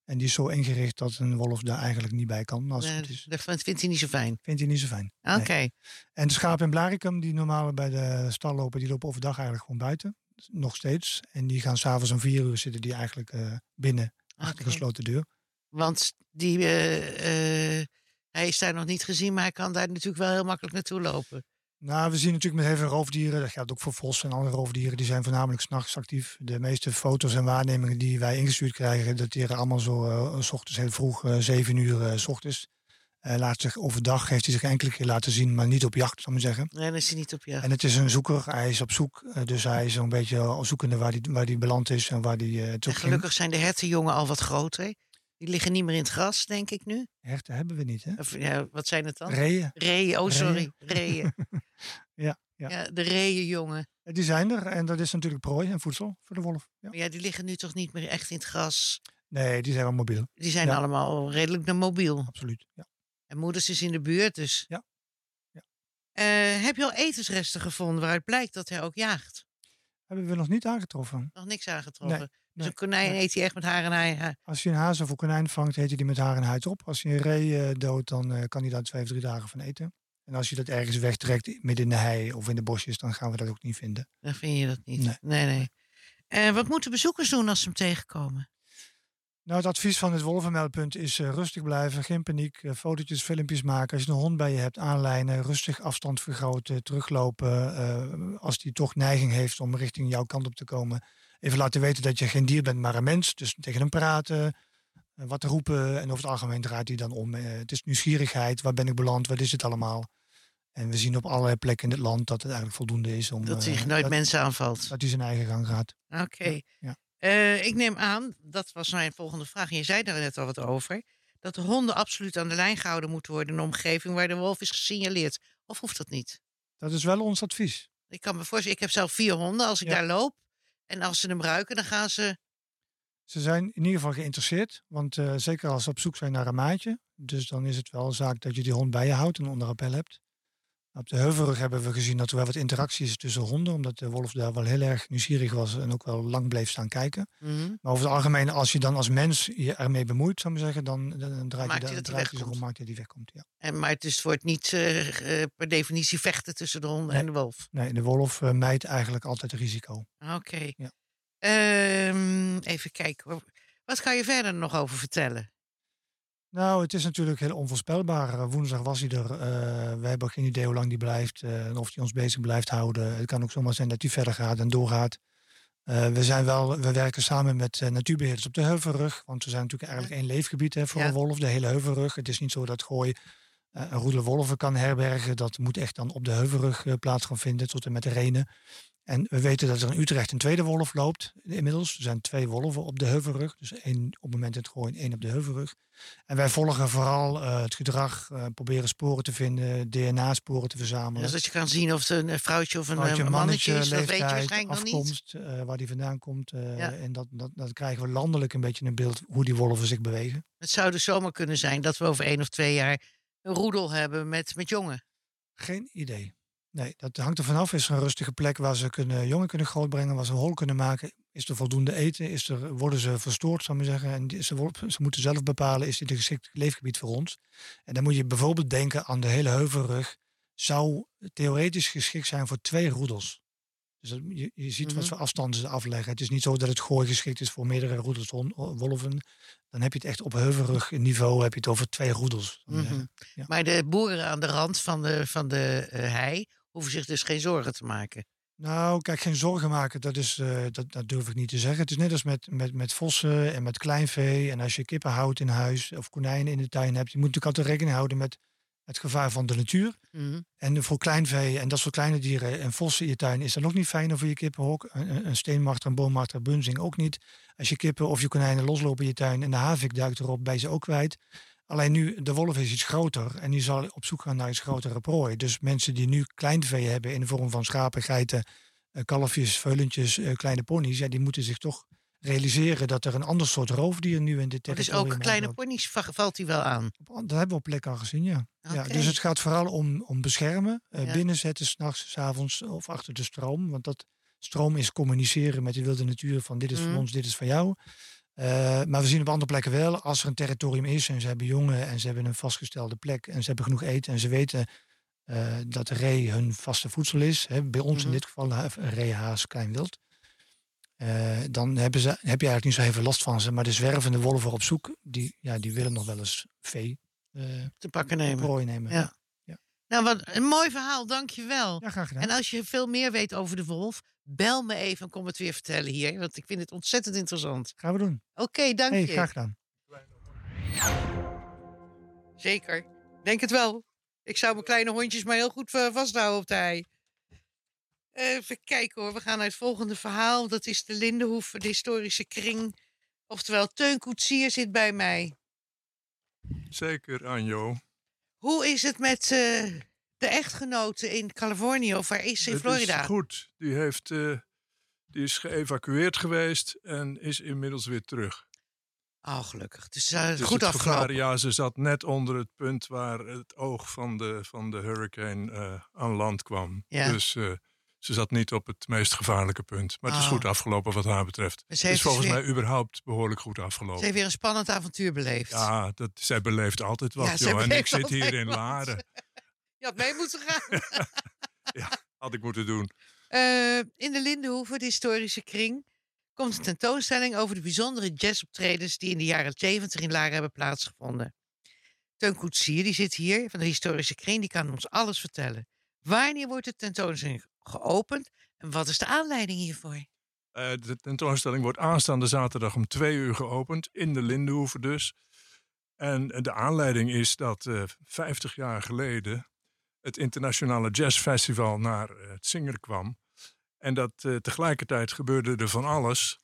[SPEAKER 7] En die is zo ingericht dat een wolf daar eigenlijk niet bij kan. Als het
[SPEAKER 2] Nee,
[SPEAKER 7] is.
[SPEAKER 2] dat vindt hij niet zo fijn.
[SPEAKER 7] Vindt hij niet zo fijn.
[SPEAKER 2] Oké.
[SPEAKER 7] Nee. En de schapen in Blaricum, die normaal bij de stal lopen, die lopen overdag eigenlijk gewoon buiten. Nog steeds. En die gaan s'avonds om vier uur zitten die eigenlijk eh, binnen, achter de gesloten deur.
[SPEAKER 2] Want die, eh, eh, hij is daar nog niet gezien, maar hij kan daar natuurlijk wel heel makkelijk naartoe lopen.
[SPEAKER 7] Nou, we zien natuurlijk met heel veel roofdieren, dat geldt ook voor vos en andere roofdieren, die zijn voornamelijk s'nachts actief. De meeste foto's en waarnemingen die wij ingestuurd krijgen, dateren allemaal zo eh, s ochtends heel vroeg, eh, zeven uur eh, s ochtends. Laat zich, overdag heeft hij zich enkele keer laten zien, maar niet op jacht, zal ik maar zeggen.
[SPEAKER 2] Nee, dan is hij niet op jacht.
[SPEAKER 7] En het is een zoeker, hij is op zoek, dus hij is een beetje zoekende waar hij waar die beland is en waar die
[SPEAKER 2] En gelukkig zijn de hertenjongen al wat groter. Die liggen niet meer in het gras, denk ik nu.
[SPEAKER 7] herten hebben we niet, hè?
[SPEAKER 2] Of, ja, wat zijn het dan?
[SPEAKER 7] Reeën.
[SPEAKER 2] Reeën, oh sorry, reeën.
[SPEAKER 7] Ja, ja.
[SPEAKER 2] Ja, de reeënjongen.
[SPEAKER 7] Die zijn er en dat is natuurlijk prooi en voedsel voor de wolf. Ja.
[SPEAKER 2] Maar ja, die liggen nu toch niet meer echt in het gras.
[SPEAKER 7] Nee, die zijn wel mobiel,
[SPEAKER 2] Die zijn
[SPEAKER 7] Ja.
[SPEAKER 2] allemaal redelijk mobiel.
[SPEAKER 7] absoluut. Ja.
[SPEAKER 2] En moeders is in de buurt, dus.
[SPEAKER 7] Ja. Ja.
[SPEAKER 2] Eh, heb je al etensresten gevonden waaruit blijkt dat hij ook jaagt?
[SPEAKER 7] Hebben we nog niet aangetroffen.
[SPEAKER 2] Nog niks aangetroffen. Dus een konijn eet hij echt met haar en hij.
[SPEAKER 7] Als je een haas of een konijn vangt, heet hij die met haar en huid op. Als je een ree eh, doodt, dan eh, kan hij daar twee of drie dagen van eten. En als je dat ergens wegtrekt, midden in de hei of in de bosjes, dan gaan we dat ook niet vinden.
[SPEAKER 2] Dan vind je dat niet.
[SPEAKER 7] Nee.
[SPEAKER 2] Nee, nee. Eh, wat moeten bezoekers doen als ze hem tegenkomen?
[SPEAKER 7] Nou, het advies van het wolvenmeldpunt is eh, rustig blijven, geen paniek, eh, fotootjes, filmpjes maken. Als je een hond bij je hebt, aanlijnen, rustig afstand vergroten, teruglopen. eh, als die toch neiging heeft om richting jouw kant op te komen, even laten weten dat je geen dier bent, maar een mens. Dus tegen hem praten, eh, wat roepen en over het algemeen draait hij dan om. Eh, het is nieuwsgierigheid, waar ben ik beland, wat is het allemaal? En we zien op allerlei plekken in het land dat het eigenlijk voldoende is om
[SPEAKER 2] Dat
[SPEAKER 7] eh,
[SPEAKER 2] hij nooit
[SPEAKER 7] dat,
[SPEAKER 2] mensen aanvalt.
[SPEAKER 7] dat hij zijn eigen gang gaat.
[SPEAKER 2] Oké.
[SPEAKER 7] Ja.
[SPEAKER 2] Eh, ik neem aan, dat was mijn volgende vraag. en Je zei daar net al wat over. Dat de honden absoluut aan de lijn gehouden moeten worden in de omgeving waar de wolf is gesignaleerd. Of hoeft dat niet?
[SPEAKER 7] Dat is wel ons advies.
[SPEAKER 2] Ik kan me voorstellen, ik heb zelf vier honden. Als ik
[SPEAKER 7] Ja.
[SPEAKER 2] daar loop en als ze hem ruiken, dan gaan ze.
[SPEAKER 7] Ze zijn in ieder geval geïnteresseerd, want eh, zeker als ze op zoek zijn naar een maatje. Dus dan is het wel zaak dat je die hond bij je houdt en onder appel hebt. Op de Heuvelrug hebben we gezien dat er wel wat interactie is tussen honden, omdat de wolf daar wel heel erg nieuwsgierig was en ook wel lang bleef staan kijken.
[SPEAKER 2] Mhm.
[SPEAKER 7] Maar over het algemeen, als je dan als mens je ermee bemoeit, zou ik maar zeggen, dan, dan, dan draait
[SPEAKER 2] Maakt
[SPEAKER 7] je, dan draait hij zich
[SPEAKER 2] wegkomt.
[SPEAKER 7] om, maakt hij die wegkomt. Ja.
[SPEAKER 2] En, maar het, is, het wordt niet eh, eh, per definitie vechten tussen de hond
[SPEAKER 7] Nee.
[SPEAKER 2] en de wolf.
[SPEAKER 7] Nee, de wolf eh, mijt eigenlijk altijd risico.
[SPEAKER 2] Oké.
[SPEAKER 7] Ja.
[SPEAKER 2] Ehm, even kijken. Wat kan je verder nog over vertellen?
[SPEAKER 7] Nou, het is natuurlijk heel onvoorspelbaar. Eh, Woensdag was hij er. Eh, we hebben geen idee hoe lang die blijft eh, en of hij ons bezig blijft houden. Het kan ook zomaar zijn dat hij verder gaat en doorgaat. We, zijn wel, we werken samen met eh, natuurbeheerders op de Heuvelrug. Want we zijn natuurlijk eigenlijk één leefgebied hè, voor
[SPEAKER 2] Ja.
[SPEAKER 7] een wolf, de hele Heuvelrug. Het is niet zo dat Gooi een roedel wolven kan herbergen. Dat moet echt dan op de Heuvelrug plaats gaan vinden, tot en met de Renen. En we weten dat er in Utrecht een tweede wolf loopt inmiddels. Er zijn twee wolven op de Heuvelrug. Dus één op het moment in het Gooi en één op de Heuvelrug. En wij volgen vooral eh, het gedrag, eh, proberen sporen te vinden, DNA-sporen te verzamelen.
[SPEAKER 2] Dus dat je kan zien of het een vrouwtje of een,
[SPEAKER 7] Vrouwtje,
[SPEAKER 2] eh, mannetje, is, dat weet je
[SPEAKER 7] leeftijd,
[SPEAKER 2] waarschijnlijk nog niet.
[SPEAKER 7] afkomst, waar die vandaan komt.
[SPEAKER 2] Ja.
[SPEAKER 7] En dat, dat, dat krijgen we landelijk een beetje een beeld hoe die wolven zich bewegen.
[SPEAKER 2] Het zou dus zomaar kunnen zijn dat we over één of twee jaar een roedel hebben met, met jongen.
[SPEAKER 7] Geen idee. Nee, dat hangt er vanaf. Is er een rustige plek waar ze kunnen, jongen kunnen grootbrengen, waar ze hol kunnen maken? Is er voldoende eten? Is er, worden ze verstoord, zou ik zeggen? En ze, ze moeten zelf bepalen, is dit een geschikt leefgebied voor ons? En dan moet je bijvoorbeeld denken aan de hele heuvelrug. Zou theoretisch geschikt zijn voor twee roedels. Dus dat- je, je ziet wat
[SPEAKER 2] Mhm.
[SPEAKER 7] voor afstanden ze afleggen. Het is niet zo dat het gooi geschikt is voor meerdere roedels hon- wolven. Dan heb je het echt op heuvelrug niveau heb je het over twee roedels.
[SPEAKER 2] Mhm.
[SPEAKER 7] Ja.
[SPEAKER 2] Maar de boeren aan de rand van de, van de eh, hei hoeven zich dus geen zorgen te maken.
[SPEAKER 7] Nou, kijk, geen zorgen maken, dat, is, eh, dat, dat durf ik niet te zeggen. Het is net als met, met, met vossen en met kleinvee. En als je kippen houdt in huis of konijnen in de tuin hebt, je moet natuurlijk altijd rekening houden met het gevaar van de natuur.
[SPEAKER 2] Mhm.
[SPEAKER 7] En voor kleinvee en dat soort kleine dieren en vossen in je tuin is dat ook niet fijn voor je kippenhok. Een, een- een steenmarter, een boommarter, een bunzing ook niet. Als je kippen of je konijnen loslopen in je tuin en de havik duikt erop, je ze ook kwijt. Alleen nu, de wolf is iets groter en die zal op zoek gaan naar iets grotere prooi. Dus mensen die nu kleinvee hebben in de vorm van schapen, geiten, eh, kalfjes, veulentjes, eh, kleine ponies, ja, die moeten zich toch realiseren dat er een ander soort roofdier nu in dit
[SPEAKER 2] Maar dus
[SPEAKER 7] territorium
[SPEAKER 2] ook kleine ponies va- valt hij wel aan.
[SPEAKER 7] Dat hebben we op plek al gezien, ja. ja dus het gaat vooral om, om beschermen, eh,
[SPEAKER 2] Ja.
[SPEAKER 7] binnenzetten, s'nachts, s'avonds of achter de stroom. Want dat stroom is communiceren met de wilde natuur van dit is
[SPEAKER 2] Mhm.
[SPEAKER 7] van ons, dit is van jou. Eh, maar we zien op andere plekken wel, als er een territorium is en ze hebben jongen en ze hebben een vastgestelde plek en ze hebben genoeg eten en ze weten eh, dat de ree hun vaste voedsel is. Hè, bij ons
[SPEAKER 2] Mhm.
[SPEAKER 7] in dit geval een ree, haas, klein wild. Eh, dan hebben ze, heb je eigenlijk niet zo heel veel last van ze. Maar de zwervende wolven op zoek, die, ja, die willen nog wel eens vee
[SPEAKER 2] Te pakken nemen.
[SPEAKER 7] prooi nemen.
[SPEAKER 2] Ja. Nou, wat een mooi verhaal, dankjewel.
[SPEAKER 7] Ja, graag gedaan.
[SPEAKER 2] En als je veel meer weet over de wolf, bel me even en kom het weer vertellen hier. Want ik vind het ontzettend interessant.
[SPEAKER 7] Gaan we doen.
[SPEAKER 2] Oké, dank
[SPEAKER 7] Hey,
[SPEAKER 2] je.
[SPEAKER 7] graag gedaan.
[SPEAKER 2] Zeker. Denk het wel. Ik zou mijn kleine hondjes maar heel goed eh, vasthouden op de hei. Even kijken hoor. We gaan naar het volgende verhaal. Dat is de Lindenhoef, de historische kring. Oftewel, Teun Koetsier zit bij mij.
[SPEAKER 9] Zeker, Anjo.
[SPEAKER 2] Hoe is het met eh, de echtgenote in Californië? Of waar is ze in
[SPEAKER 9] Het
[SPEAKER 2] Florida?
[SPEAKER 9] is goed. Die, heeft, eh, die is geëvacueerd geweest en is inmiddels weer terug.
[SPEAKER 2] Oh, gelukkig. Dus uh,
[SPEAKER 9] Dus
[SPEAKER 2] goed afgelopen.
[SPEAKER 9] ja, ze zat net onder het punt waar het oog van de, van de hurricane aan land kwam.
[SPEAKER 2] Ja.
[SPEAKER 9] Dus ze zat niet op het meest gevaarlijke punt. Maar het is
[SPEAKER 2] Oh.
[SPEAKER 9] goed afgelopen wat haar betreft.
[SPEAKER 2] Ze
[SPEAKER 9] Het is volgens
[SPEAKER 2] dus
[SPEAKER 9] mij überhaupt behoorlijk goed
[SPEAKER 2] Ze
[SPEAKER 9] afgelopen.
[SPEAKER 2] heeft weer een spannend avontuur beleefd.
[SPEAKER 9] Ja, dat, zij beleeft altijd wat,
[SPEAKER 2] Ja,
[SPEAKER 9] joh. En ik zit hier in
[SPEAKER 2] wat.
[SPEAKER 9] Laren.
[SPEAKER 2] Je had mee moeten gaan.
[SPEAKER 9] Had ik moeten doen.
[SPEAKER 2] Eh, in de Lindenhoeve, de historische kring, komt een tentoonstelling over de bijzondere jazzoptredens die in de jaren 70 in Laren hebben plaatsgevonden. Teun Koetsier, die zit hier van de historische kring, die kan ons alles vertellen. Wanneer wordt de tentoonstelling geopend en wat is de aanleiding hiervoor?
[SPEAKER 9] Eh, de tentoonstelling wordt aanstaande zaterdag om twee uur geopend, in de Lindenhoeve dus. En eh, de aanleiding is dat eh 50 jaar geleden het Internationale Jazzfestival naar het Zinger kwam. En dat tegelijkertijd gebeurde er van alles.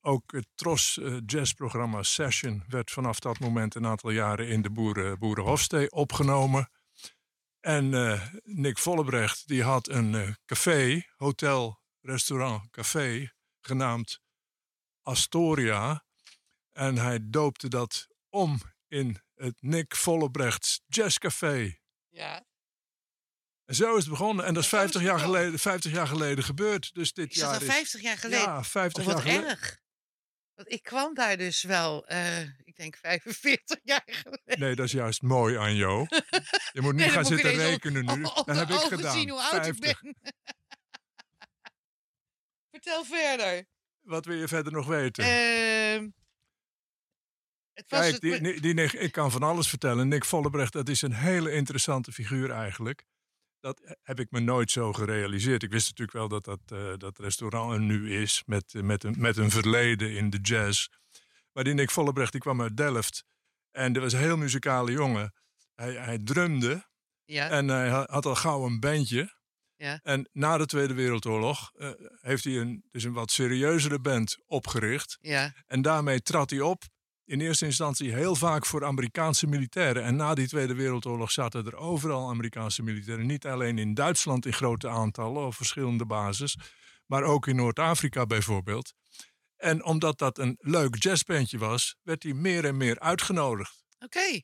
[SPEAKER 9] Ook het Tros jazzprogramma Session werd vanaf dat moment een aantal jaren in de Boeren, Boerenhofstee opgenomen. En eh, Nick Vollebrecht die had een eh, café, hotel, restaurant, café, genaamd Astoria. En hij doopte dat om in het Nick Vollebrechts Jazzcafé.
[SPEAKER 2] Ja.
[SPEAKER 9] En zo is het begonnen. En dat is
[SPEAKER 2] En zo is
[SPEAKER 9] 50
[SPEAKER 2] het
[SPEAKER 9] jaar, geleden, 50 jaar geleden gebeurd. Dus dit
[SPEAKER 2] Is dat
[SPEAKER 9] jaar
[SPEAKER 2] al 50 jaar geleden?
[SPEAKER 9] Ja, 50
[SPEAKER 2] Oh, wat
[SPEAKER 9] jaar geleden.
[SPEAKER 2] erg. Want ik kwam daar dus wel, eh, ik denk 45 jaar geleden.
[SPEAKER 9] Nee, dat is juist mooi, Anjo. Je moet niet
[SPEAKER 2] Nee, dan
[SPEAKER 9] gaan
[SPEAKER 2] moet
[SPEAKER 9] zitten rekenen nu.
[SPEAKER 2] op- op
[SPEAKER 9] dat heb ik gedaan.
[SPEAKER 2] zien hoe oud
[SPEAKER 9] 50.
[SPEAKER 2] ik ben. Vertel verder.
[SPEAKER 9] Wat wil je verder nog weten?
[SPEAKER 2] Ehm, het was
[SPEAKER 9] Kijk,
[SPEAKER 2] het
[SPEAKER 9] die, die, ik kan van alles vertellen. Nick Vollebrecht, dat is een hele interessante figuur eigenlijk. Dat heb ik me nooit zo gerealiseerd. Ik wist natuurlijk wel dat dat, eh, dat restaurant er nu is, met, eh, met, een, met een verleden in de jazz. Maar die Nick Vollebrecht, die kwam uit Delft. En dat was een heel muzikale jongen. Hij, hij drumde
[SPEAKER 2] ja,
[SPEAKER 9] en hij ha- had al gauw een bandje.
[SPEAKER 2] Ja.
[SPEAKER 9] En na de Tweede Wereldoorlog eh, heeft hij een, dus een wat serieuzere band opgericht.
[SPEAKER 2] ja,
[SPEAKER 9] En daarmee trad hij op in eerste instantie heel vaak voor Amerikaanse militairen. En na die Tweede Wereldoorlog zaten er overal Amerikaanse militairen. Niet alleen in Duitsland in grote aantallen of verschillende bases, maar ook in Noord-Afrika bijvoorbeeld. En omdat dat een leuk jazzbandje was, werd hij meer en meer uitgenodigd.
[SPEAKER 2] oké.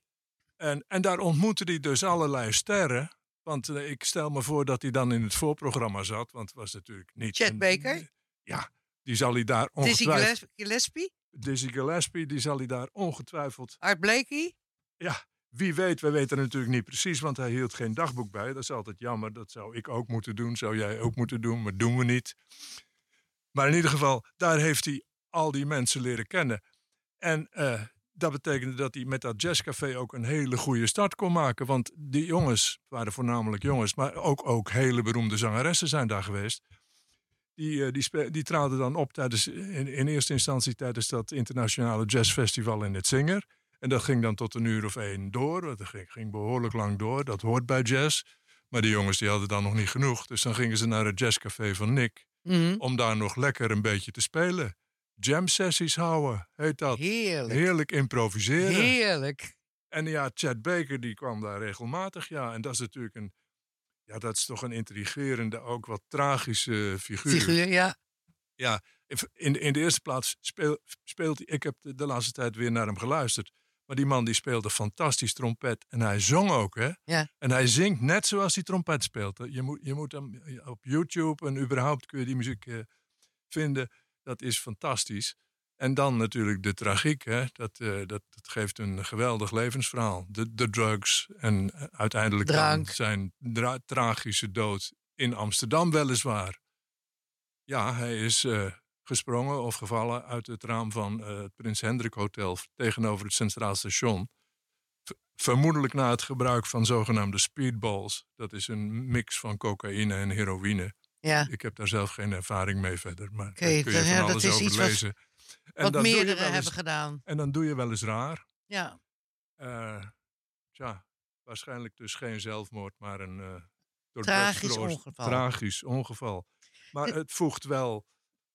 [SPEAKER 9] En, en daar ontmoette hij dus allerlei sterren. Want eh, ik stel me voor dat hij dan in het voorprogramma zat. Want het was natuurlijk niet...
[SPEAKER 2] Chet Baker?
[SPEAKER 9] Ja, die zal hij daar
[SPEAKER 2] Dizzy
[SPEAKER 9] ongetwijfeld...
[SPEAKER 2] Gilles- Gillespie?
[SPEAKER 9] Dizzy Gillespie, die zal hij daar ongetwijfeld...
[SPEAKER 2] Art Blakey?
[SPEAKER 9] Ja, wie weet, we weten natuurlijk niet precies, want hij hield geen dagboek bij. Dat is altijd jammer, dat zou ik ook moeten doen, zou jij ook moeten doen, maar doen we niet. Maar in ieder geval, daar heeft hij al die mensen leren kennen. En eh, dat betekende dat hij met dat jazzcafé ook een hele goede start kon maken. Want die jongens, het waren voornamelijk jongens, maar ook, ook hele beroemde zangeressen zijn daar geweest. Die, eh, die, die traden dan op tijdens, in, in eerste instantie tijdens dat internationale jazzfestival in het Zinger. En dat ging dan tot een uur of één door. Dat ging, ging behoorlijk lang door. Dat hoort bij jazz. Maar die jongens die hadden dan nog niet genoeg. Dus dan gingen ze naar het jazzcafé van Nick.
[SPEAKER 2] Mhm.
[SPEAKER 9] Om daar nog lekker een beetje te spelen. Jam sessies houden, heet dat.
[SPEAKER 2] Heerlijk.
[SPEAKER 9] Heerlijk improviseren.
[SPEAKER 2] Heerlijk.
[SPEAKER 9] En ja, Chad Baker die kwam daar regelmatig. Ja, en dat is natuurlijk een... Ja, dat is toch een intrigerende, ook wat tragische figuur.
[SPEAKER 2] Figuur, ja.
[SPEAKER 9] Ja, in de, in de eerste plaats speel, speelt hij... Ik heb de, de laatste tijd weer naar hem geluisterd. Maar die man die speelde fantastisch trompet. En hij zong ook, hè?
[SPEAKER 2] Ja.
[SPEAKER 9] En hij zingt net zoals hij trompet speelt. Je moet, je moet hem op YouTube en überhaupt kun je die muziek eh, vinden. Dat is fantastisch. En dan natuurlijk de tragiek. Hè? Dat, eh, dat, dat geeft een geweldig levensverhaal. De, de drugs en eh, uiteindelijk dan zijn dra- tragische dood in Amsterdam weliswaar. Ja, hij is eh, gesprongen of gevallen uit het raam van het Prins Hendrik Hotel tegenover het Centraal Station. Vermoedelijk na het gebruik van zogenaamde speedballs. Dat is een mix van cocaïne en heroïne.
[SPEAKER 2] Ja,
[SPEAKER 9] Ik heb daar zelf geen ervaring mee verder, maar daar kun je van
[SPEAKER 2] ja,
[SPEAKER 9] alles over
[SPEAKER 2] wat-
[SPEAKER 9] lezen. En
[SPEAKER 2] wat meerdere
[SPEAKER 9] eens-
[SPEAKER 2] hebben gedaan.
[SPEAKER 9] En dan doe je wel eens raar.
[SPEAKER 2] Ja,
[SPEAKER 9] tja, waarschijnlijk dus geen zelfmoord, maar een door
[SPEAKER 2] Tragisch ongeval.
[SPEAKER 9] Tragisch ongeval. Maar
[SPEAKER 2] Het-
[SPEAKER 9] het voegt wel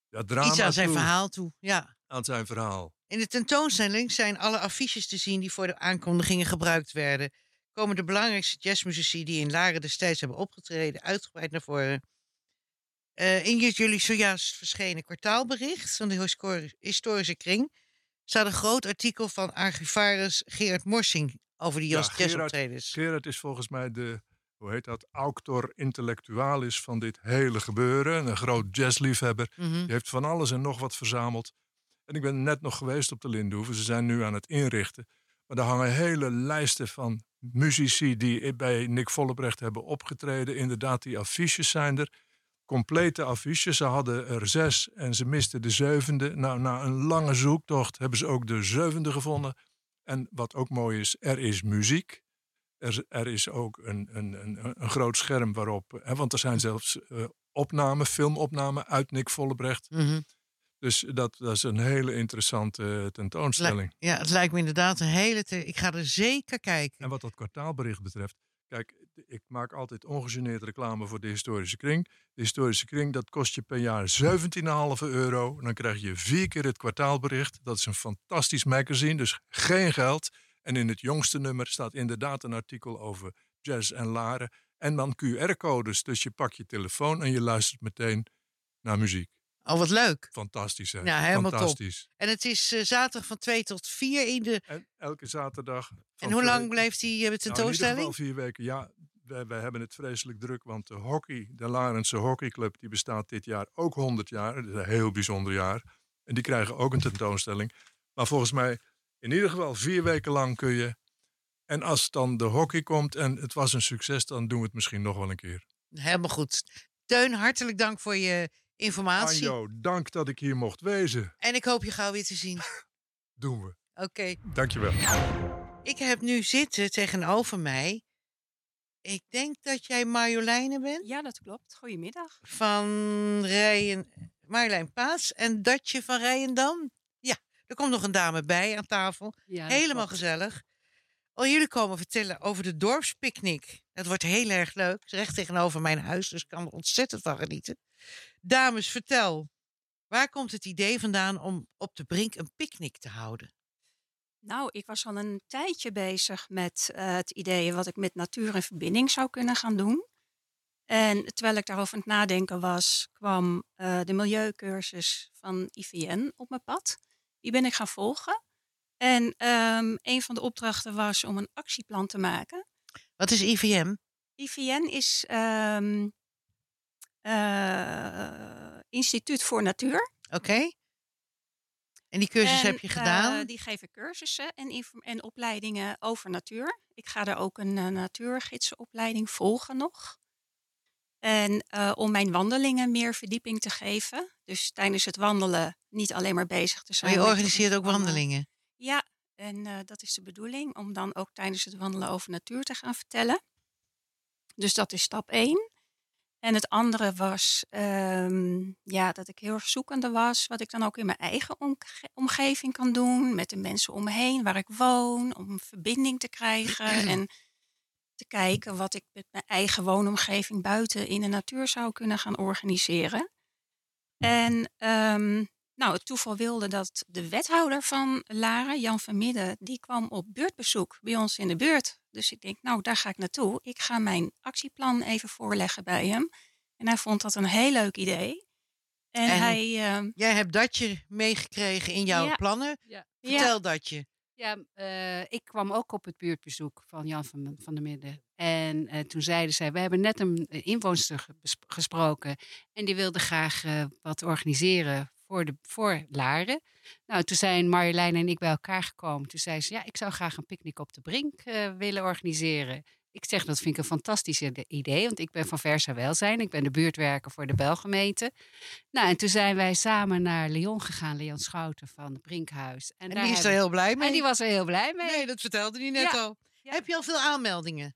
[SPEAKER 9] ja, drama
[SPEAKER 2] iets aan zijn
[SPEAKER 9] toe
[SPEAKER 2] verhaal toe. Ja.
[SPEAKER 9] aan zijn verhaal.
[SPEAKER 2] In de tentoonstelling zijn alle affiches te zien die voor de aankondigingen gebruikt werden. Komen de belangrijkste jazzmuzici die in Laren destijds hebben opgetreden uitgebreid naar voren. Eh, in je- jullie zojuist verschenen kwartaalbericht van de histori- historische kring staat een groot artikel van archivaris Gerard Morsing over die
[SPEAKER 9] Ja, Gerard-
[SPEAKER 2] jazzoptredens.
[SPEAKER 9] Gerard is volgens mij de, hoe heet dat, auctor intellectualis van dit hele gebeuren. Een groot jazzliefhebber.
[SPEAKER 2] Mhm.
[SPEAKER 9] Die heeft van alles en nog wat verzameld. En ik ben net nog geweest op de Lindenhoeve. Ze zijn nu aan het inrichten. Maar daar hangen hele lijsten van muzici die bij Nick Vollebrecht hebben opgetreden. Inderdaad, die affiches zijn er. Complete affiche. Ze hadden er zes en ze misten de zevende. Nou, na een lange zoektocht hebben ze ook de zevende gevonden. En wat ook mooi is, er is muziek. Er, er is ook een, een, een, een groot scherm waarop... Hè, want er zijn zelfs uh, opnamen, filmopnamen uit Nick Vollebrecht.
[SPEAKER 2] Mhm.
[SPEAKER 9] Dus dat, dat is een hele interessante tentoonstelling.
[SPEAKER 2] Ja, het lijkt me inderdaad een hele... Ik ga er zeker kijken.
[SPEAKER 9] En wat dat kwartaalbericht betreft... Kijk, ik maak altijd ongegeneerd reclame voor de historische kring. De historische kring, dat kost je per jaar 17,5 euro. Dan krijg je vier keer het kwartaalbericht. Dat is een fantastisch magazine, dus geen geld. En in het jongste nummer staat inderdaad een artikel over jazz en laren. En dan QR-codes. Dus je pakt je telefoon en je luistert meteen naar muziek.
[SPEAKER 2] Oh, wat leuk.
[SPEAKER 9] Fantastisch, hè?
[SPEAKER 2] Ja, helemaal
[SPEAKER 9] Fantastisch.
[SPEAKER 2] top. En het is uh, zaterdag van 2 tot 4 in de...
[SPEAKER 9] En elke zaterdag.
[SPEAKER 2] En hoe lang blijft die uh, tentoonstelling?
[SPEAKER 9] Nou, in ieder geval vier weken. Ja, wij, wij, hebben het vreselijk druk, want de hockey, de Larense hockeyclub, die bestaat dit jaar ook 100 jaar. Dat is een heel bijzonder jaar. En die krijgen ook een tentoonstelling. Maar volgens mij, in ieder geval vier weken lang kun je... En als dan de hockey komt en het was een succes, dan doen we het misschien nog wel een keer.
[SPEAKER 2] Helemaal goed. Teun, hartelijk dank voor je informatie.
[SPEAKER 9] Anjo, dank dat ik hier mocht wezen.
[SPEAKER 2] En ik hoop je gauw weer te zien.
[SPEAKER 9] Doen we.
[SPEAKER 2] Oké. Okay.
[SPEAKER 9] Dankjewel.
[SPEAKER 2] Ik heb nu zitten tegenover mij. Ik denk dat jij Marjoleine bent.
[SPEAKER 10] Ja, dat klopt. Goedemiddag.
[SPEAKER 2] Van Rijen, Marjolein Paas en Datje van Rijendam. Ja, er komt nog een dame bij aan tafel.
[SPEAKER 10] Ja,
[SPEAKER 2] Helemaal gezellig. Oh, jullie komen vertellen over de dorpspicknick. Het wordt heel erg leuk. Het is recht tegenover mijn huis, dus ik kan er ontzettend van genieten. Dames, vertel. Waar komt het idee vandaan om op de brink een picknick te houden?
[SPEAKER 10] Nou, ik was al een tijdje bezig met uh, het idee wat ik met natuur in verbinding zou kunnen gaan doen. En terwijl ik daarover aan het nadenken was, kwam uh, de milieucursus van IVN op mijn pad. Die ben ik gaan volgen. En um, een van de opdrachten was om een actieplan te maken.
[SPEAKER 2] Wat is IVM?
[SPEAKER 10] IVN is um, uh, Instituut voor Natuur.
[SPEAKER 2] Oké. Okay. En die cursus
[SPEAKER 10] en,
[SPEAKER 2] heb je gedaan?
[SPEAKER 10] Uh, die geven cursussen en, en opleidingen over natuur. Ik ga er ook een uh, natuurgidsenopleiding volgen nog. En uh, om mijn wandelingen meer verdieping te geven. Dus tijdens het wandelen niet alleen maar bezig te zijn.
[SPEAKER 2] Maar je organiseert ook wandelingen?
[SPEAKER 10] Ja, en dat is de bedoeling. Om dan ook tijdens het wandelen over natuur te gaan vertellen. Dus dat is stap 1. En het andere was um, ja, dat ik heel erg zoekende was. Wat ik dan ook in mijn eigen omge omgeving kan doen. Met de mensen om me heen waar ik woon. Om verbinding te krijgen. en te kijken wat ik met mijn eigen woonomgeving buiten in de natuur zou kunnen gaan organiseren. En um, nou, het toeval wilde dat de wethouder van Laren, Jan van Midden, die kwam op buurtbezoek bij ons in de buurt. Dus ik denk, nou, daar ga ik naartoe. Ik ga mijn actieplan even voorleggen bij hem. En hij vond dat een heel leuk idee. En,
[SPEAKER 2] en
[SPEAKER 10] hij. Uh,
[SPEAKER 2] jij hebt dat je meegekregen in jouw
[SPEAKER 11] ja,
[SPEAKER 2] plannen.
[SPEAKER 11] Ja.
[SPEAKER 2] Vertel ja. dat je.
[SPEAKER 11] Ja, uh, ik kwam ook op het buurtbezoek van Jan van, van der Midden. En uh, toen zeiden zij, we hebben net een inwoonster gesproken. En die wilde graag wat organiseren voor, de, voor Laren. Nou, toen zijn Marjolein en ik bij elkaar gekomen. Toen zei ze, ja, ik zou graag een picknick op de Brink uh, willen organiseren. Ik zeg, dat vind ik een fantastisch idee, want ik ben van Versa Welzijn. Ik ben de buurtwerker voor de Belgemeente. Nou, en toen zijn wij samen naar Leon gegaan, Leon Schouten van het Brinkhuis.
[SPEAKER 2] En, en die is er heel blij mee?
[SPEAKER 11] En die was er heel blij mee.
[SPEAKER 2] Nee, dat vertelde hij net
[SPEAKER 11] ja.
[SPEAKER 2] al. Ja. Heb je al veel aanmeldingen?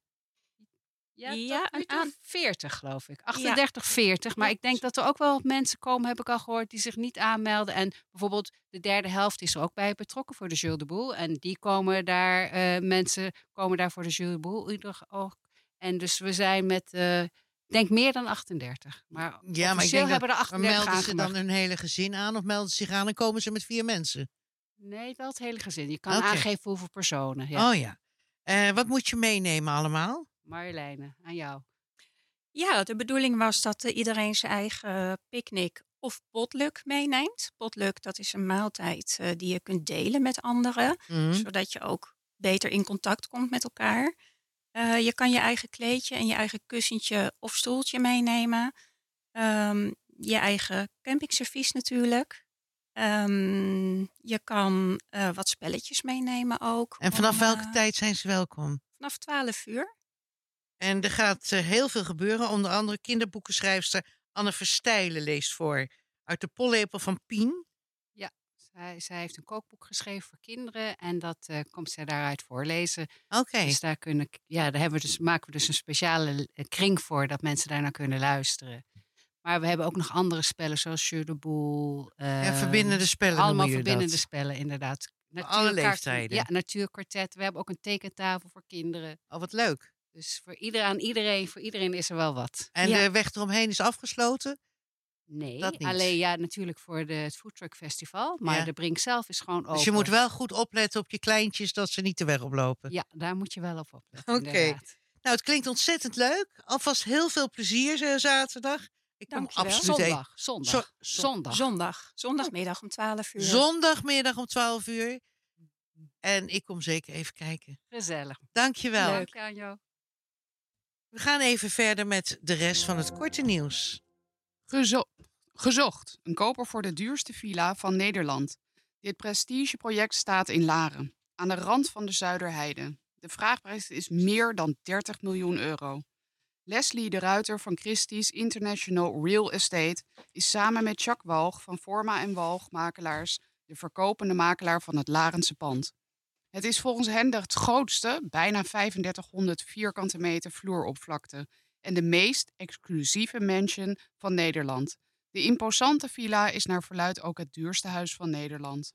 [SPEAKER 11] Ja, ja een aan 40 geloof ik. 38, ja. 40. Maar ik denk dat er ook wel mensen komen, heb ik al gehoord, die zich niet aanmelden. En bijvoorbeeld de derde helft is er ook bij betrokken voor de Jules de Boel. En die komen daar, uh, mensen komen daar voor de Jules de Boel ook. En dus we zijn met, uh, denk meer dan 38. Maar
[SPEAKER 2] ja, maar ik denk
[SPEAKER 11] hebben er 38
[SPEAKER 2] melden ze dan hun hele gezin aan of melden ze zich aan en komen ze met vier mensen?
[SPEAKER 11] Nee, wel het hele gezin. Je kan okay. aangeven hoeveel personen.
[SPEAKER 2] Ja. Oh ja. Uh, wat moet je meenemen allemaal?
[SPEAKER 11] Marjoleine, aan jou.
[SPEAKER 10] Ja, de bedoeling was dat uh, iedereen zijn eigen picknick of potluck meeneemt. Potluck, dat is een maaltijd uh, die je kunt delen met anderen.
[SPEAKER 2] Mhm.
[SPEAKER 10] Mm. Zodat je ook beter in contact komt met elkaar. Uh, je kan je eigen kleedje en je eigen kussentje of stoeltje meenemen. Um, je eigen campingservies natuurlijk. Um, je kan wat spelletjes meenemen ook.
[SPEAKER 2] En vanaf
[SPEAKER 10] om,
[SPEAKER 2] welke tijd zijn ze welkom?
[SPEAKER 10] Vanaf 12 uur.
[SPEAKER 2] En er gaat uh, heel veel gebeuren. Onder andere kinderboekenschrijfster Anne Verstijlen leest voor uit de pollepel van Pien.
[SPEAKER 5] Zij, zij heeft een kookboek geschreven voor kinderen en dat eh, komt zij daaruit voorlezen.
[SPEAKER 2] Oké.
[SPEAKER 5] Dus daar, kunnen, ja, daar hebben we dus, maken we dus een speciale eh, kring voor dat mensen daarnaar kunnen luisteren. Maar we hebben ook nog andere spellen zoals Jeu de Boel.
[SPEAKER 2] Ja,
[SPEAKER 5] ehm,
[SPEAKER 2] verbindende spellen
[SPEAKER 5] Allemaal verbindende
[SPEAKER 2] dat.
[SPEAKER 5] spellen, inderdaad.
[SPEAKER 2] alle leeftijden.
[SPEAKER 5] Ja, natuurkwartet. We hebben ook een tekentafel voor kinderen.
[SPEAKER 2] Oh, wat leuk.
[SPEAKER 5] Dus voor ieder, aan iedereen, voor iedereen is er wel wat.
[SPEAKER 2] En
[SPEAKER 5] Ja.
[SPEAKER 2] de weg eromheen is afgesloten?
[SPEAKER 5] Nee,
[SPEAKER 2] dat niet.
[SPEAKER 5] alleen ja, natuurlijk voor de, het Food Truck Festival. Maar
[SPEAKER 2] Ja.
[SPEAKER 5] de Brink zelf is gewoon open.
[SPEAKER 2] Dus je moet wel goed opletten op je kleintjes dat ze niet de weg oplopen.
[SPEAKER 5] Ja, daar moet je wel op opletten.
[SPEAKER 2] Oké. Nou, het klinkt ontzettend leuk. Alvast heel veel plezier eh, zaterdag. Ik kom absoluut
[SPEAKER 5] Zondag, zondag,
[SPEAKER 2] Zo- zo-
[SPEAKER 5] zondag.
[SPEAKER 10] Zondag. Zondagmiddag om 12 uur.
[SPEAKER 2] Zondagmiddag om 12 uur. En ik kom zeker even kijken.
[SPEAKER 5] Gezellig.
[SPEAKER 2] Dankjewel.
[SPEAKER 5] Dank je, Anjo.
[SPEAKER 2] We gaan even verder met de rest van het korte nieuws.
[SPEAKER 5] Gezo- gezocht. Een koper voor de duurste villa van Nederland. Dit prestigeproject staat in Laren, aan de rand van de Zuiderheide. De vraagprijs is meer dan 30 miljoen euro. Leslie de Ruiter van Christie's International Real Estate is samen met Jacques Walg van Forma en Walg Makelaars de verkopende makelaar van het Larense pand. Het is volgens hen het grootste, bijna 3500 vierkante meter vloeroppervlakte en de meest exclusieve mansion van Nederland. De imposante villa is naar verluid ook het duurste huis van Nederland.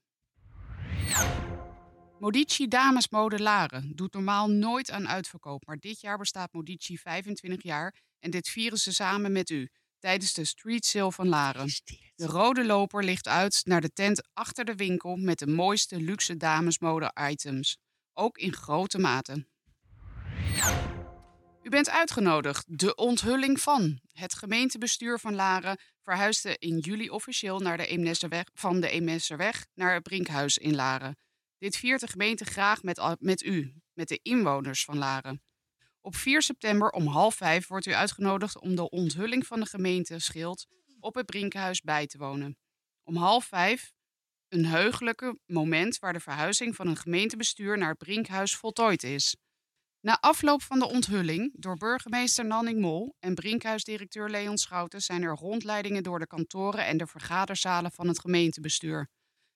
[SPEAKER 5] Modici Damesmode Laren doet normaal nooit aan uitverkoop, maar dit jaar bestaat Modici 25 jaar en dit vieren ze samen met u tijdens de Street Sale van Laren. De rode loper ligt uit naar de tent achter de winkel met de mooiste luxe damesmode items, ook in grote maten. U bent uitgenodigd. De onthulling van. Het gemeentebestuur van Laren verhuisde in juli officieel naar de Eemnesserweg, van de Eemnesserweg naar het Brinkhuis in Laren. Dit viert de gemeente graag met, met u, met de inwoners van Laren. Op 4 september om half vijf wordt u uitgenodigd om de onthulling van de gemeenteschild op het Brinkhuis bij te wonen. Om half vijf een heugelijke moment waar de verhuizing van een gemeentebestuur naar het Brinkhuis voltooid is. Na afloop van de onthulling door burgemeester Nanning Mol en Brinkhuisdirecteur Leon Schouten zijn er rondleidingen door de kantoren en de vergaderzalen van het gemeentebestuur.